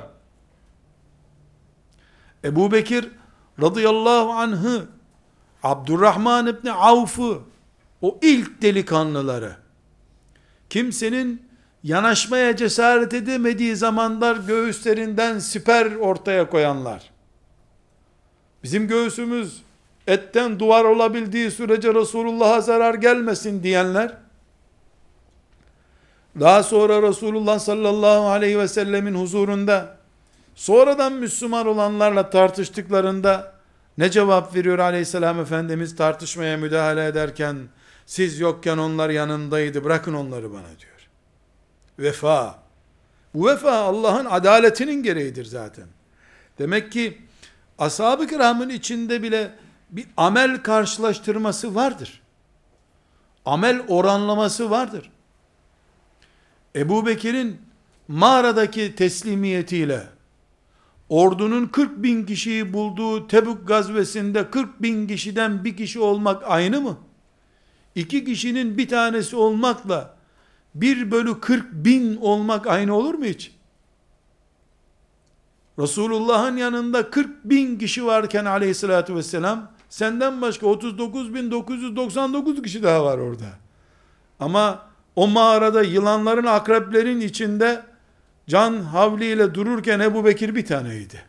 Ebu Bekir radıyallahu anh'ı Abdurrahman İbni Avf'ı o ilk delikanlıları kimsenin yanaşmaya cesaret edemediği zamanlar göğüslerinden siper ortaya koyanlar bizim göğsümüz etten duvar olabildiği sürece Resulullah'a zarar gelmesin diyenler daha sonra Resulullah sallallahu aleyhi ve sellemin huzurunda sonradan Müslüman olanlarla tartıştıklarında ne cevap veriyor aleyhisselam efendimiz tartışmaya müdahale ederken siz yokken onlar yanındaydı bırakın onları bana diyor. Vefa. Bu vefa Allah'ın adaletinin gereğidir zaten. Demek ki ashab-ı kiramın içinde bile bir amel karşılaştırması vardır. Amel oranlaması vardır. Ebu Bekir'in mağaradaki teslimiyetiyle ordunun 40 bin kişiyi bulduğu Tebük gazvesinde 40 bin kişiden bir kişi olmak aynı mı? İki kişinin bir tanesi olmakla 1 bölü 40 bin olmak aynı olur mu hiç? Resulullah'ın yanında 40 bin kişi varken aleyhissalatü vesselam senden başka 39 bin 999 kişi daha var orada. Ama o mağarada yılanların akreplerin içinde can havliyle dururken Ebu Bekir bir taneydi.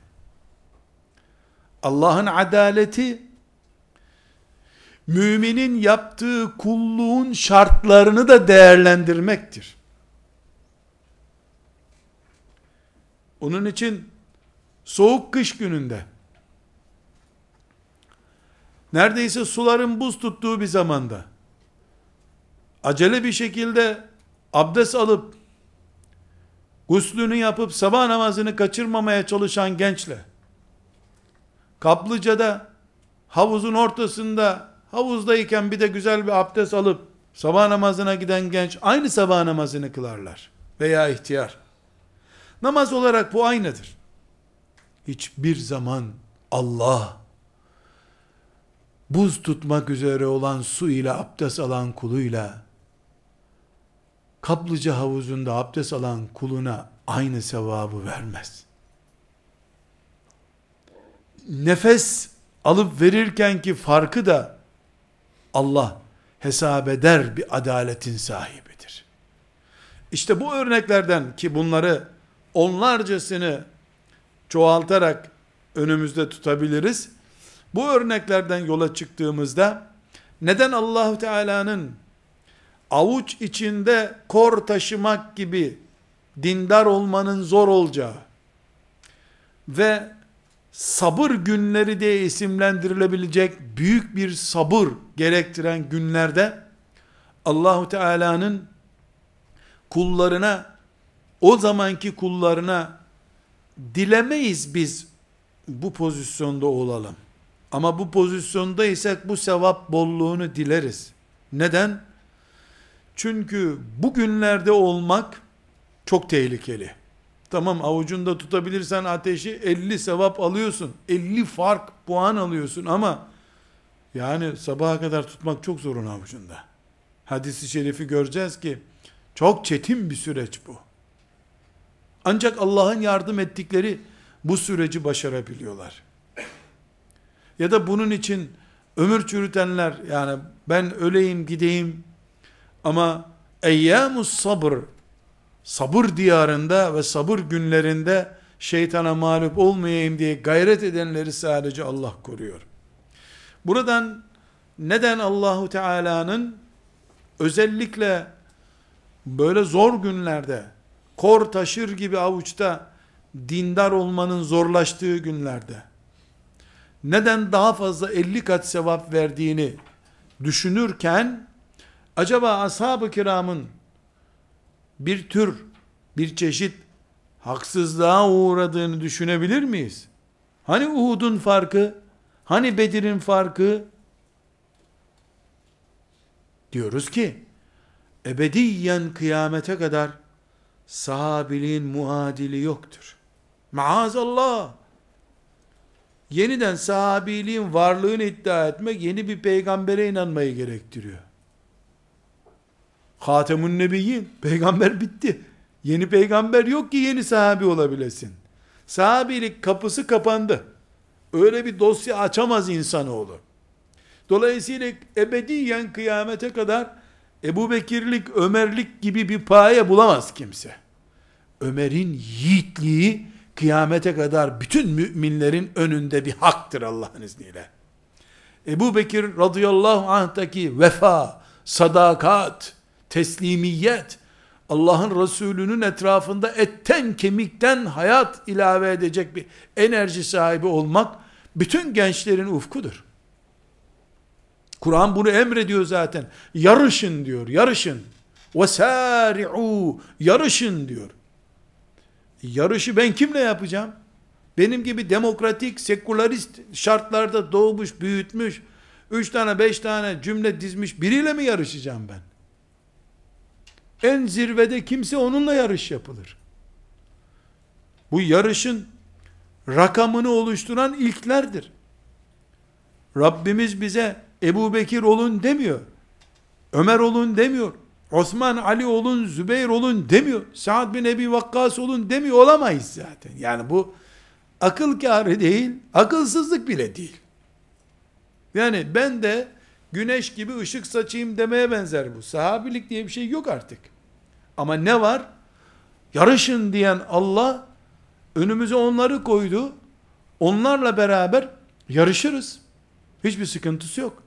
Allah'ın adaleti müminin yaptığı kulluğun şartlarını da değerlendirmektir. Onun için soğuk kış gününde neredeyse suların buz tuttuğu bir zamanda acele bir şekilde abdest alıp guslünü yapıp sabah namazını kaçırmamaya çalışan gençle Kaplıca'da havuzun ortasında havuzdayken bir de güzel bir abdest alıp sabah namazına giden genç aynı sabah namazını kılarlar veya ihtiyar. Namaz olarak bu aynıdır. Hiçbir zaman Allah buz tutmak üzere olan su ile abdest alan kuluyla kaplıca havuzunda abdest alan kuluna aynı sevabı vermez. Nefes alıp verirken ki farkı da Allah hesap eder bir adaletin sahibidir. İşte bu örneklerden ki bunları onlarcasını çoğaltarak önümüzde tutabiliriz. Bu örneklerden yola çıktığımızda neden Allahu Teala'nın avuç içinde kor taşımak gibi dindar olmanın zor olacağı ve sabır günleri diye isimlendirilebilecek büyük bir sabır gerektiren günlerde Allahu Teala'nın kullarına o zamanki kullarına dilemeyiz biz bu pozisyonda olalım. Ama bu pozisyondaysak bu sevap bolluğunu dileriz. Neden? Çünkü bu günlerde olmak çok tehlikeli. Tamam avucunda tutabilirsen ateşi 50 sevap alıyorsun. 50 fark puan alıyorsun ama yani sabaha kadar tutmak çok zorun avucunda. Hadisi şerifi göreceğiz ki çok çetin bir süreç bu. Ancak Allah'ın yardım ettikleri bu süreci başarabiliyorlar. Ya da bunun için ömür çürütenler yani ben öleyim gideyim ama eyyamus sabır sabır diyarında ve sabır günlerinde şeytana mağlup olmayayım diye gayret edenleri sadece Allah koruyor. Buradan neden Allahu Teala'nın özellikle böyle zor günlerde kor taşır gibi avuçta dindar olmanın zorlaştığı günlerde neden daha fazla 50 kat sevap verdiğini düşünürken acaba ashab-ı kiramın bir tür, bir çeşit haksızlığa uğradığını düşünebilir miyiz? Hani Uhud'un farkı? Hani Bedir'in farkı? Diyoruz ki, ebediyen kıyamete kadar sahabiliğin muadili yoktur. Maazallah. Yeniden sahabiliğin varlığını iddia etmek yeni bir peygambere inanmayı gerektiriyor. Hatemun Nebiyyin. Peygamber bitti. Yeni peygamber yok ki yeni sahabi olabilesin. Sahabilik kapısı kapandı. Öyle bir dosya açamaz insanoğlu. Dolayısıyla ebediyen kıyamete kadar Ebu Bekirlik, Ömerlik gibi bir paye bulamaz kimse. Ömer'in yiğitliği kıyamete kadar bütün müminlerin önünde bir haktır Allah'ın izniyle. Ebu Bekir radıyallahu anh'taki vefa, sadakat, teslimiyet, Allah'ın Resulü'nün etrafında etten kemikten hayat ilave edecek bir enerji sahibi olmak, bütün gençlerin ufkudur. Kur'an bunu emrediyor zaten. Yarışın diyor, yarışın. وَسَارِعُوا Yarışın diyor. Yarışı ben kimle yapacağım? Benim gibi demokratik, sekülerist şartlarda doğmuş, büyütmüş, üç tane, beş tane cümle dizmiş biriyle mi yarışacağım ben? En zirvede kimse onunla yarış yapılır. Bu yarışın rakamını oluşturan ilklerdir. Rabbimiz bize Ebu Bekir olun demiyor. Ömer olun demiyor. Osman Ali olun, Zübeyir olun demiyor. Saad bin Ebi Vakkas olun demiyor. Olamayız zaten. Yani bu akıl kârı değil, akılsızlık bile değil. Yani ben de güneş gibi ışık saçayım demeye benzer bu. Sahabilik diye bir şey yok artık. Ama ne var? Yarışın diyen Allah önümüze onları koydu. Onlarla beraber yarışırız. Hiçbir sıkıntısı yok.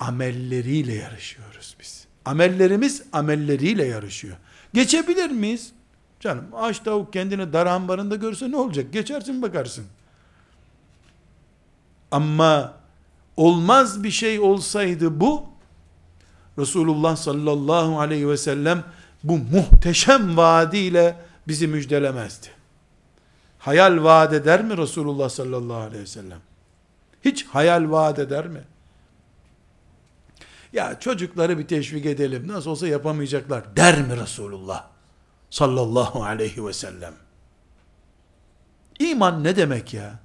Amelleriyle yarışıyoruz biz. Amellerimiz amelleriyle yarışıyor. Geçebilir miyiz? Canım aç tavuk kendini dar ambarında görse ne olacak? Geçersin bakarsın. Ama olmaz bir şey olsaydı bu Resulullah sallallahu aleyhi ve sellem bu muhteşem vaadiyle bizi müjdelemezdi. Hayal vaat eder mi Resulullah sallallahu aleyhi ve sellem? Hiç hayal vaat eder mi? Ya çocukları bir teşvik edelim. Nasıl olsa yapamayacaklar. Der mi Resulullah? Sallallahu aleyhi ve sellem. İman ne demek ya?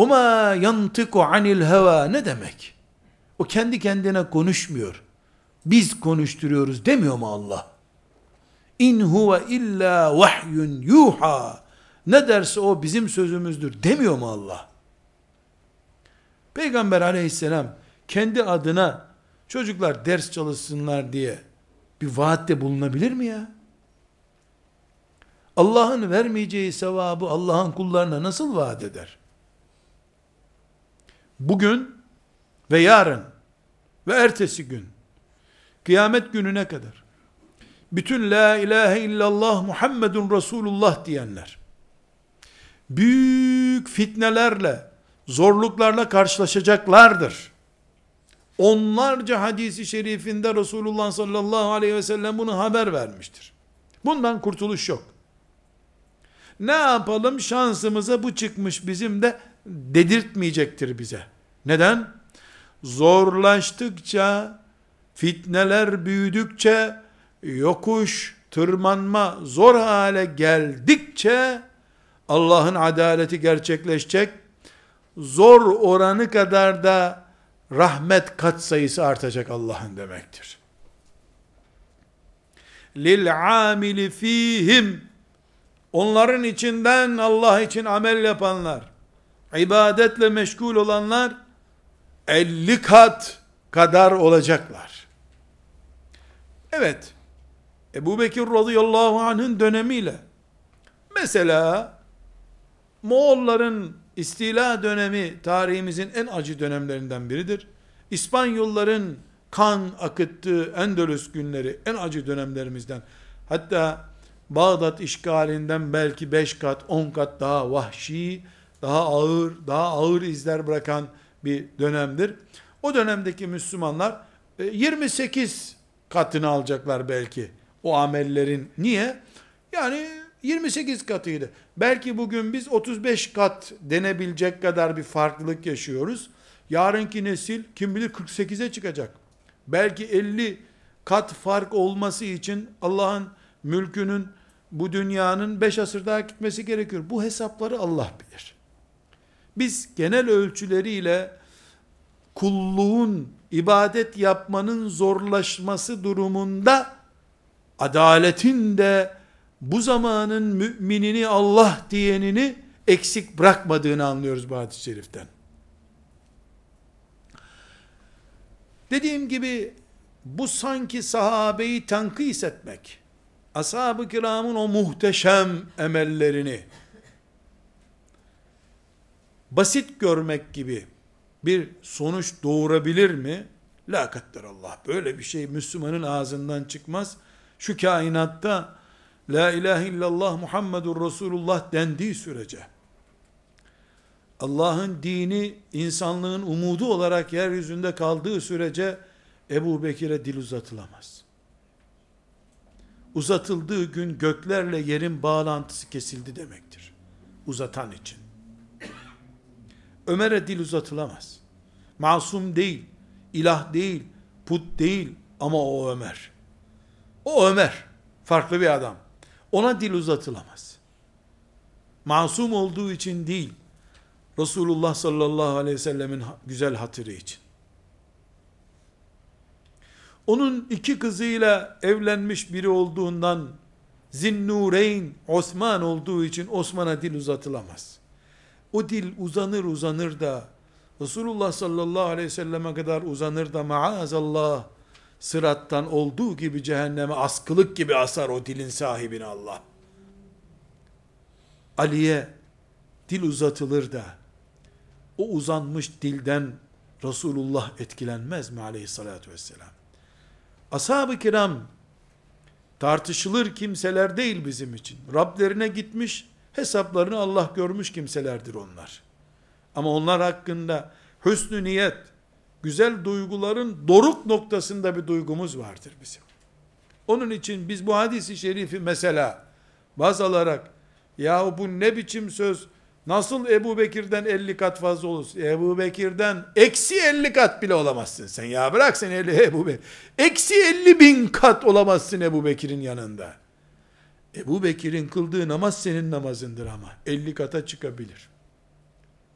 Oma yantiku anil heva ne demek? O kendi kendine konuşmuyor. Biz konuşturuyoruz demiyor mu Allah? İn huve illa vahyun yuha. Ne derse o bizim sözümüzdür demiyor mu Allah? Peygamber aleyhisselam kendi adına çocuklar ders çalışsınlar diye bir vaatte bulunabilir mi ya? Allah'ın vermeyeceği sevabı Allah'ın kullarına nasıl vaat eder? Bugün ve yarın ve ertesi gün kıyamet gününe kadar bütün la ilahe illallah Muhammedun Resulullah diyenler büyük fitnelerle zorluklarla karşılaşacaklardır. Onlarca hadisi şerifinde Resulullah sallallahu aleyhi ve sellem bunu haber vermiştir. Bundan kurtuluş yok. Ne yapalım şansımıza bu çıkmış bizim de dedirtmeyecektir bize. Neden? Zorlaştıkça, fitneler büyüdükçe, yokuş, tırmanma zor hale geldikçe Allah'ın adaleti gerçekleşecek. Zor oranı kadar da rahmet kat sayısı artacak Allah'ın demektir. Lil amili fihim onların içinden Allah için amel yapanlar, ibadetle meşgul olanlar 50 kat kadar olacaklar. Evet, Ebu Bekir radıyallahu anh'ın dönemiyle, mesela Moğolların istila dönemi tarihimizin en acı dönemlerinden biridir. İspanyolların kan akıttığı Endülüs günleri en acı dönemlerimizden. Hatta Bağdat işgalinden belki 5 kat, 10 kat daha vahşi, daha ağır, daha ağır izler bırakan bir dönemdir. O dönemdeki Müslümanlar 28 e, katını alacaklar belki o amellerin. Niye? Yani 28 katıydı. Belki bugün biz 35 kat denebilecek kadar bir farklılık yaşıyoruz. Yarınki nesil kim bilir 48'e çıkacak. Belki 50 kat fark olması için Allah'ın mülkünün bu dünyanın 5 asır daha gitmesi gerekiyor. Bu hesapları Allah bilir. Biz genel ölçüleriyle kulluğun, ibadet yapmanın zorlaşması durumunda adaletin de bu zamanın müminini Allah diyenini eksik bırakmadığını anlıyoruz bu hadis-i şeriften. Dediğim gibi bu sanki sahabeyi tenkis etmek, ashab-ı kiramın o muhteşem emellerini basit görmek gibi bir sonuç doğurabilir mi? La Allah. Böyle bir şey Müslümanın ağzından çıkmaz. Şu kainatta La ilahe illallah Muhammedur Resulullah dendiği sürece Allah'ın dini insanlığın umudu olarak yeryüzünde kaldığı sürece Ebu Bekir'e dil uzatılamaz. Uzatıldığı gün göklerle yerin bağlantısı kesildi demektir. Uzatan için. Ömer'e dil uzatılamaz. Masum değil, ilah değil, put değil ama o Ömer. O Ömer, farklı bir adam. Ona dil uzatılamaz. Masum olduğu için değil, Resulullah sallallahu aleyhi ve sellemin güzel hatırı için. Onun iki kızıyla evlenmiş biri olduğundan Zinnureyn Osman olduğu için Osman'a dil uzatılamaz. O dil uzanır uzanır da Resulullah sallallahu aleyhi ve selleme kadar uzanır da maazallah sırattan olduğu gibi cehenneme askılık gibi asar o dilin sahibini Allah. Ali'ye dil uzatılır da o uzanmış dilden Resulullah etkilenmez mi aleyhissalatü vesselam? Ashab-ı kiram tartışılır kimseler değil bizim için. Rablerine gitmiş, hesaplarını Allah görmüş kimselerdir onlar. Ama onlar hakkında hüsnü niyet, güzel duyguların doruk noktasında bir duygumuz vardır bizim. Onun için biz bu hadisi şerifi mesela baz alarak ya bu ne biçim söz nasıl Ebu Bekir'den 50 kat fazla olursun? Ebu Bekir'den eksi 50 kat bile olamazsın sen ya bırak sen 50 Ebu Bekir. Eksi 50 bin kat olamazsın Ebu Bekir'in yanında. Ebu Bekir'in kıldığı namaz senin namazındır ama 50 kata çıkabilir.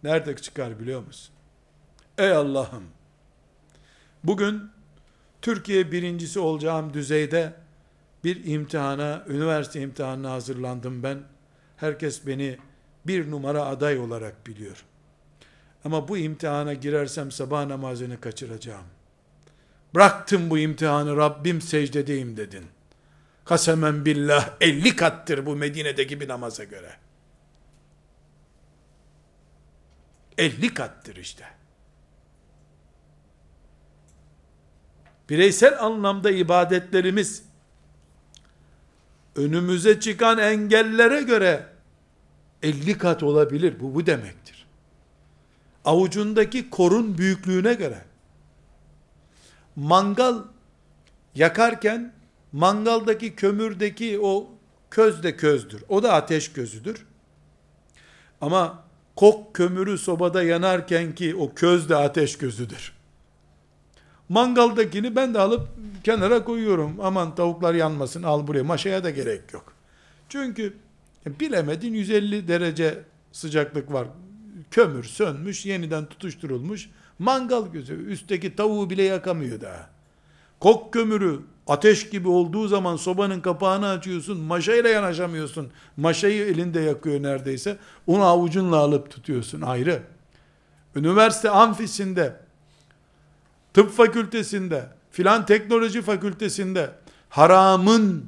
Nerede çıkar biliyor musun? Ey Allah'ım Bugün Türkiye birincisi olacağım düzeyde bir imtihana, üniversite imtihanına hazırlandım ben. Herkes beni bir numara aday olarak biliyor. Ama bu imtihana girersem sabah namazını kaçıracağım. Bıraktım bu imtihanı Rabbim secdedeyim dedin. Kasemen billah 50 kattır bu Medine'deki bir namaza göre. 50 kattır işte. bireysel anlamda ibadetlerimiz önümüze çıkan engellere göre 50 kat olabilir. Bu bu demektir. Avucundaki korun büyüklüğüne göre mangal yakarken mangaldaki kömürdeki o köz de közdür. O da ateş közüdür. Ama kok kömürü sobada yanarken ki o köz de ateş közüdür. Mangaldakini ben de alıp kenara koyuyorum. Aman tavuklar yanmasın al buraya. Maşaya da gerek yok. Çünkü bilemedin 150 derece sıcaklık var. Kömür sönmüş, yeniden tutuşturulmuş. Mangal gözü. Üstteki tavuğu bile yakamıyor daha. Kok kömürü ateş gibi olduğu zaman sobanın kapağını açıyorsun. Maşayla yanaşamıyorsun. Maşayı elinde yakıyor neredeyse. Onu avucunla alıp tutuyorsun ayrı. Üniversite amfisinde, tıp fakültesinde, filan teknoloji fakültesinde haramın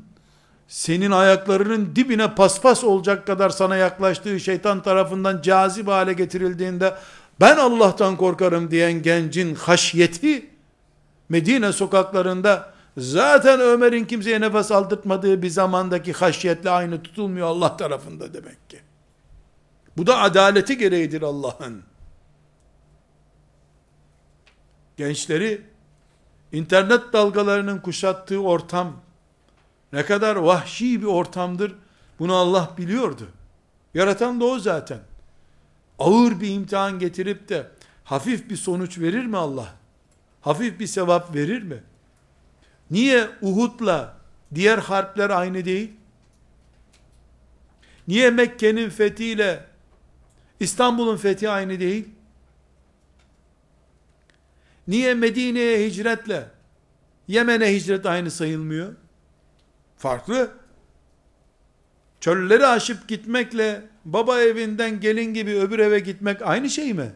senin ayaklarının dibine paspas olacak kadar sana yaklaştığı şeytan tarafından cazip hale getirildiğinde ben Allah'tan korkarım diyen gencin haşyeti Medine sokaklarında zaten Ömer'in kimseye nefes aldırtmadığı bir zamandaki haşyetle aynı tutulmuyor Allah tarafında demek ki. Bu da adaleti gereğidir Allah'ın. Gençleri internet dalgalarının kuşattığı ortam ne kadar vahşi bir ortamdır bunu Allah biliyordu. Yaratan da o zaten. Ağır bir imtihan getirip de hafif bir sonuç verir mi Allah? Hafif bir sevap verir mi? Niye Uhud'la diğer harpler aynı değil? Niye Mekke'nin fethiyle İstanbul'un fethi aynı değil? Niye Medine'ye hicretle Yemen'e hicret aynı sayılmıyor? Farklı. Çölleri aşıp gitmekle baba evinden gelin gibi öbür eve gitmek aynı şey mi?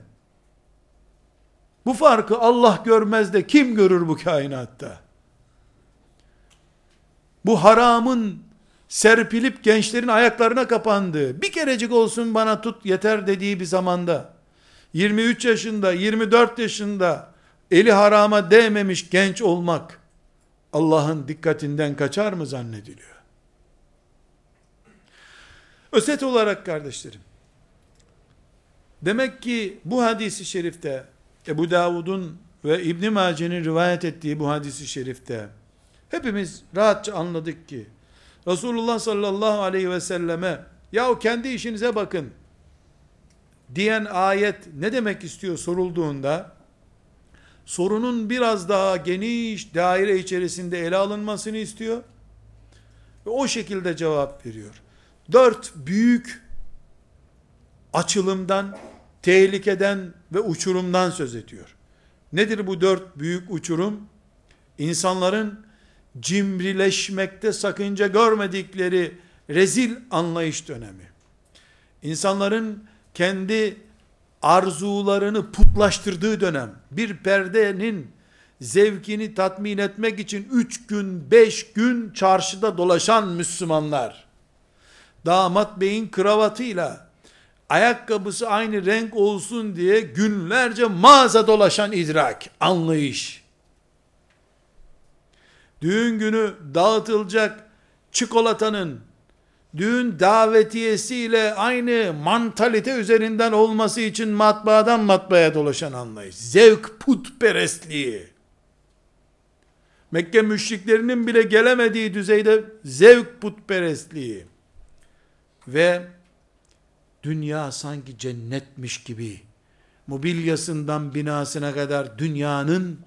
Bu farkı Allah görmez de kim görür bu kainatta? Bu haramın serpilip gençlerin ayaklarına kapandığı, bir kerecik olsun bana tut yeter dediği bir zamanda, 23 yaşında, 24 yaşında, eli harama değmemiş genç olmak, Allah'ın dikkatinden kaçar mı zannediliyor? Özet olarak kardeşlerim, demek ki bu hadisi şerifte, Ebu Davud'un ve İbn Mace'nin rivayet ettiği bu hadisi şerifte, hepimiz rahatça anladık ki, Resulullah sallallahu aleyhi ve selleme, ya kendi işinize bakın, diyen ayet ne demek istiyor sorulduğunda, sorunun biraz daha geniş daire içerisinde ele alınmasını istiyor. Ve o şekilde cevap veriyor. Dört büyük açılımdan, tehlikeden ve uçurumdan söz ediyor. Nedir bu dört büyük uçurum? İnsanların cimrileşmekte sakınca görmedikleri rezil anlayış dönemi. İnsanların kendi arzularını putlaştırdığı dönem, bir perdenin zevkini tatmin etmek için üç gün, beş gün çarşıda dolaşan Müslümanlar, damat beyin kravatıyla, ayakkabısı aynı renk olsun diye günlerce mağaza dolaşan idrak, anlayış, düğün günü dağıtılacak çikolatanın, düğün davetiyesiyle aynı mantalite üzerinden olması için matbaadan matbaaya dolaşan anlayış. Zevk putperestliği. Mekke müşriklerinin bile gelemediği düzeyde zevk putperestliği. Ve dünya sanki cennetmiş gibi mobilyasından binasına kadar dünyanın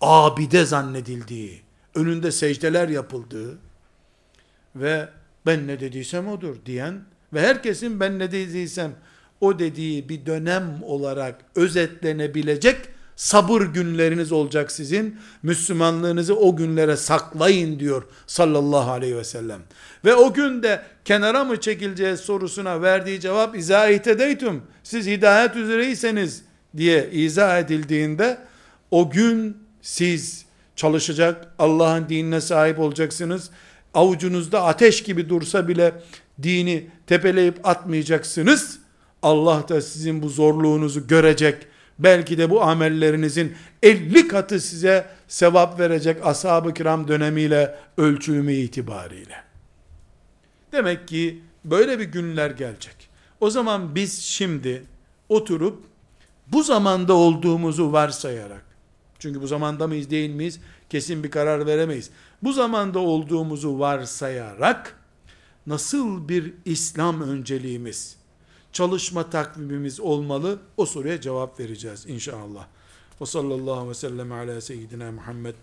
abide zannedildiği, önünde secdeler yapıldığı ve ben ne dediysem odur diyen ve herkesin ben ne dediysem o dediği bir dönem olarak özetlenebilecek sabır günleriniz olacak sizin. Müslümanlığınızı o günlere saklayın diyor sallallahu aleyhi ve sellem. Ve o günde kenara mı çekileceğiz sorusuna verdiği cevap izah edeytüm. Siz hidayet üzereyseniz diye izah edildiğinde o gün siz çalışacak Allah'ın dinine sahip olacaksınız avucunuzda ateş gibi dursa bile dini tepeleyip atmayacaksınız. Allah da sizin bu zorluğunuzu görecek. Belki de bu amellerinizin 50 katı size sevap verecek ashab-ı kiram dönemiyle ölçümü itibariyle. Demek ki böyle bir günler gelecek. O zaman biz şimdi oturup bu zamanda olduğumuzu varsayarak çünkü bu zamanda mıyız değil miyiz kesin bir karar veremeyiz. Bu zamanda olduğumuzu varsayarak nasıl bir İslam önceliğimiz, çalışma takvimimiz olmalı o soruya cevap vereceğiz inşallah. Ve sallallahu ve sellem ala seyyidina Muhammed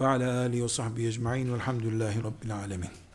ve ala alihi ve sahbihi ecma'in velhamdülillahi rabbil alemin.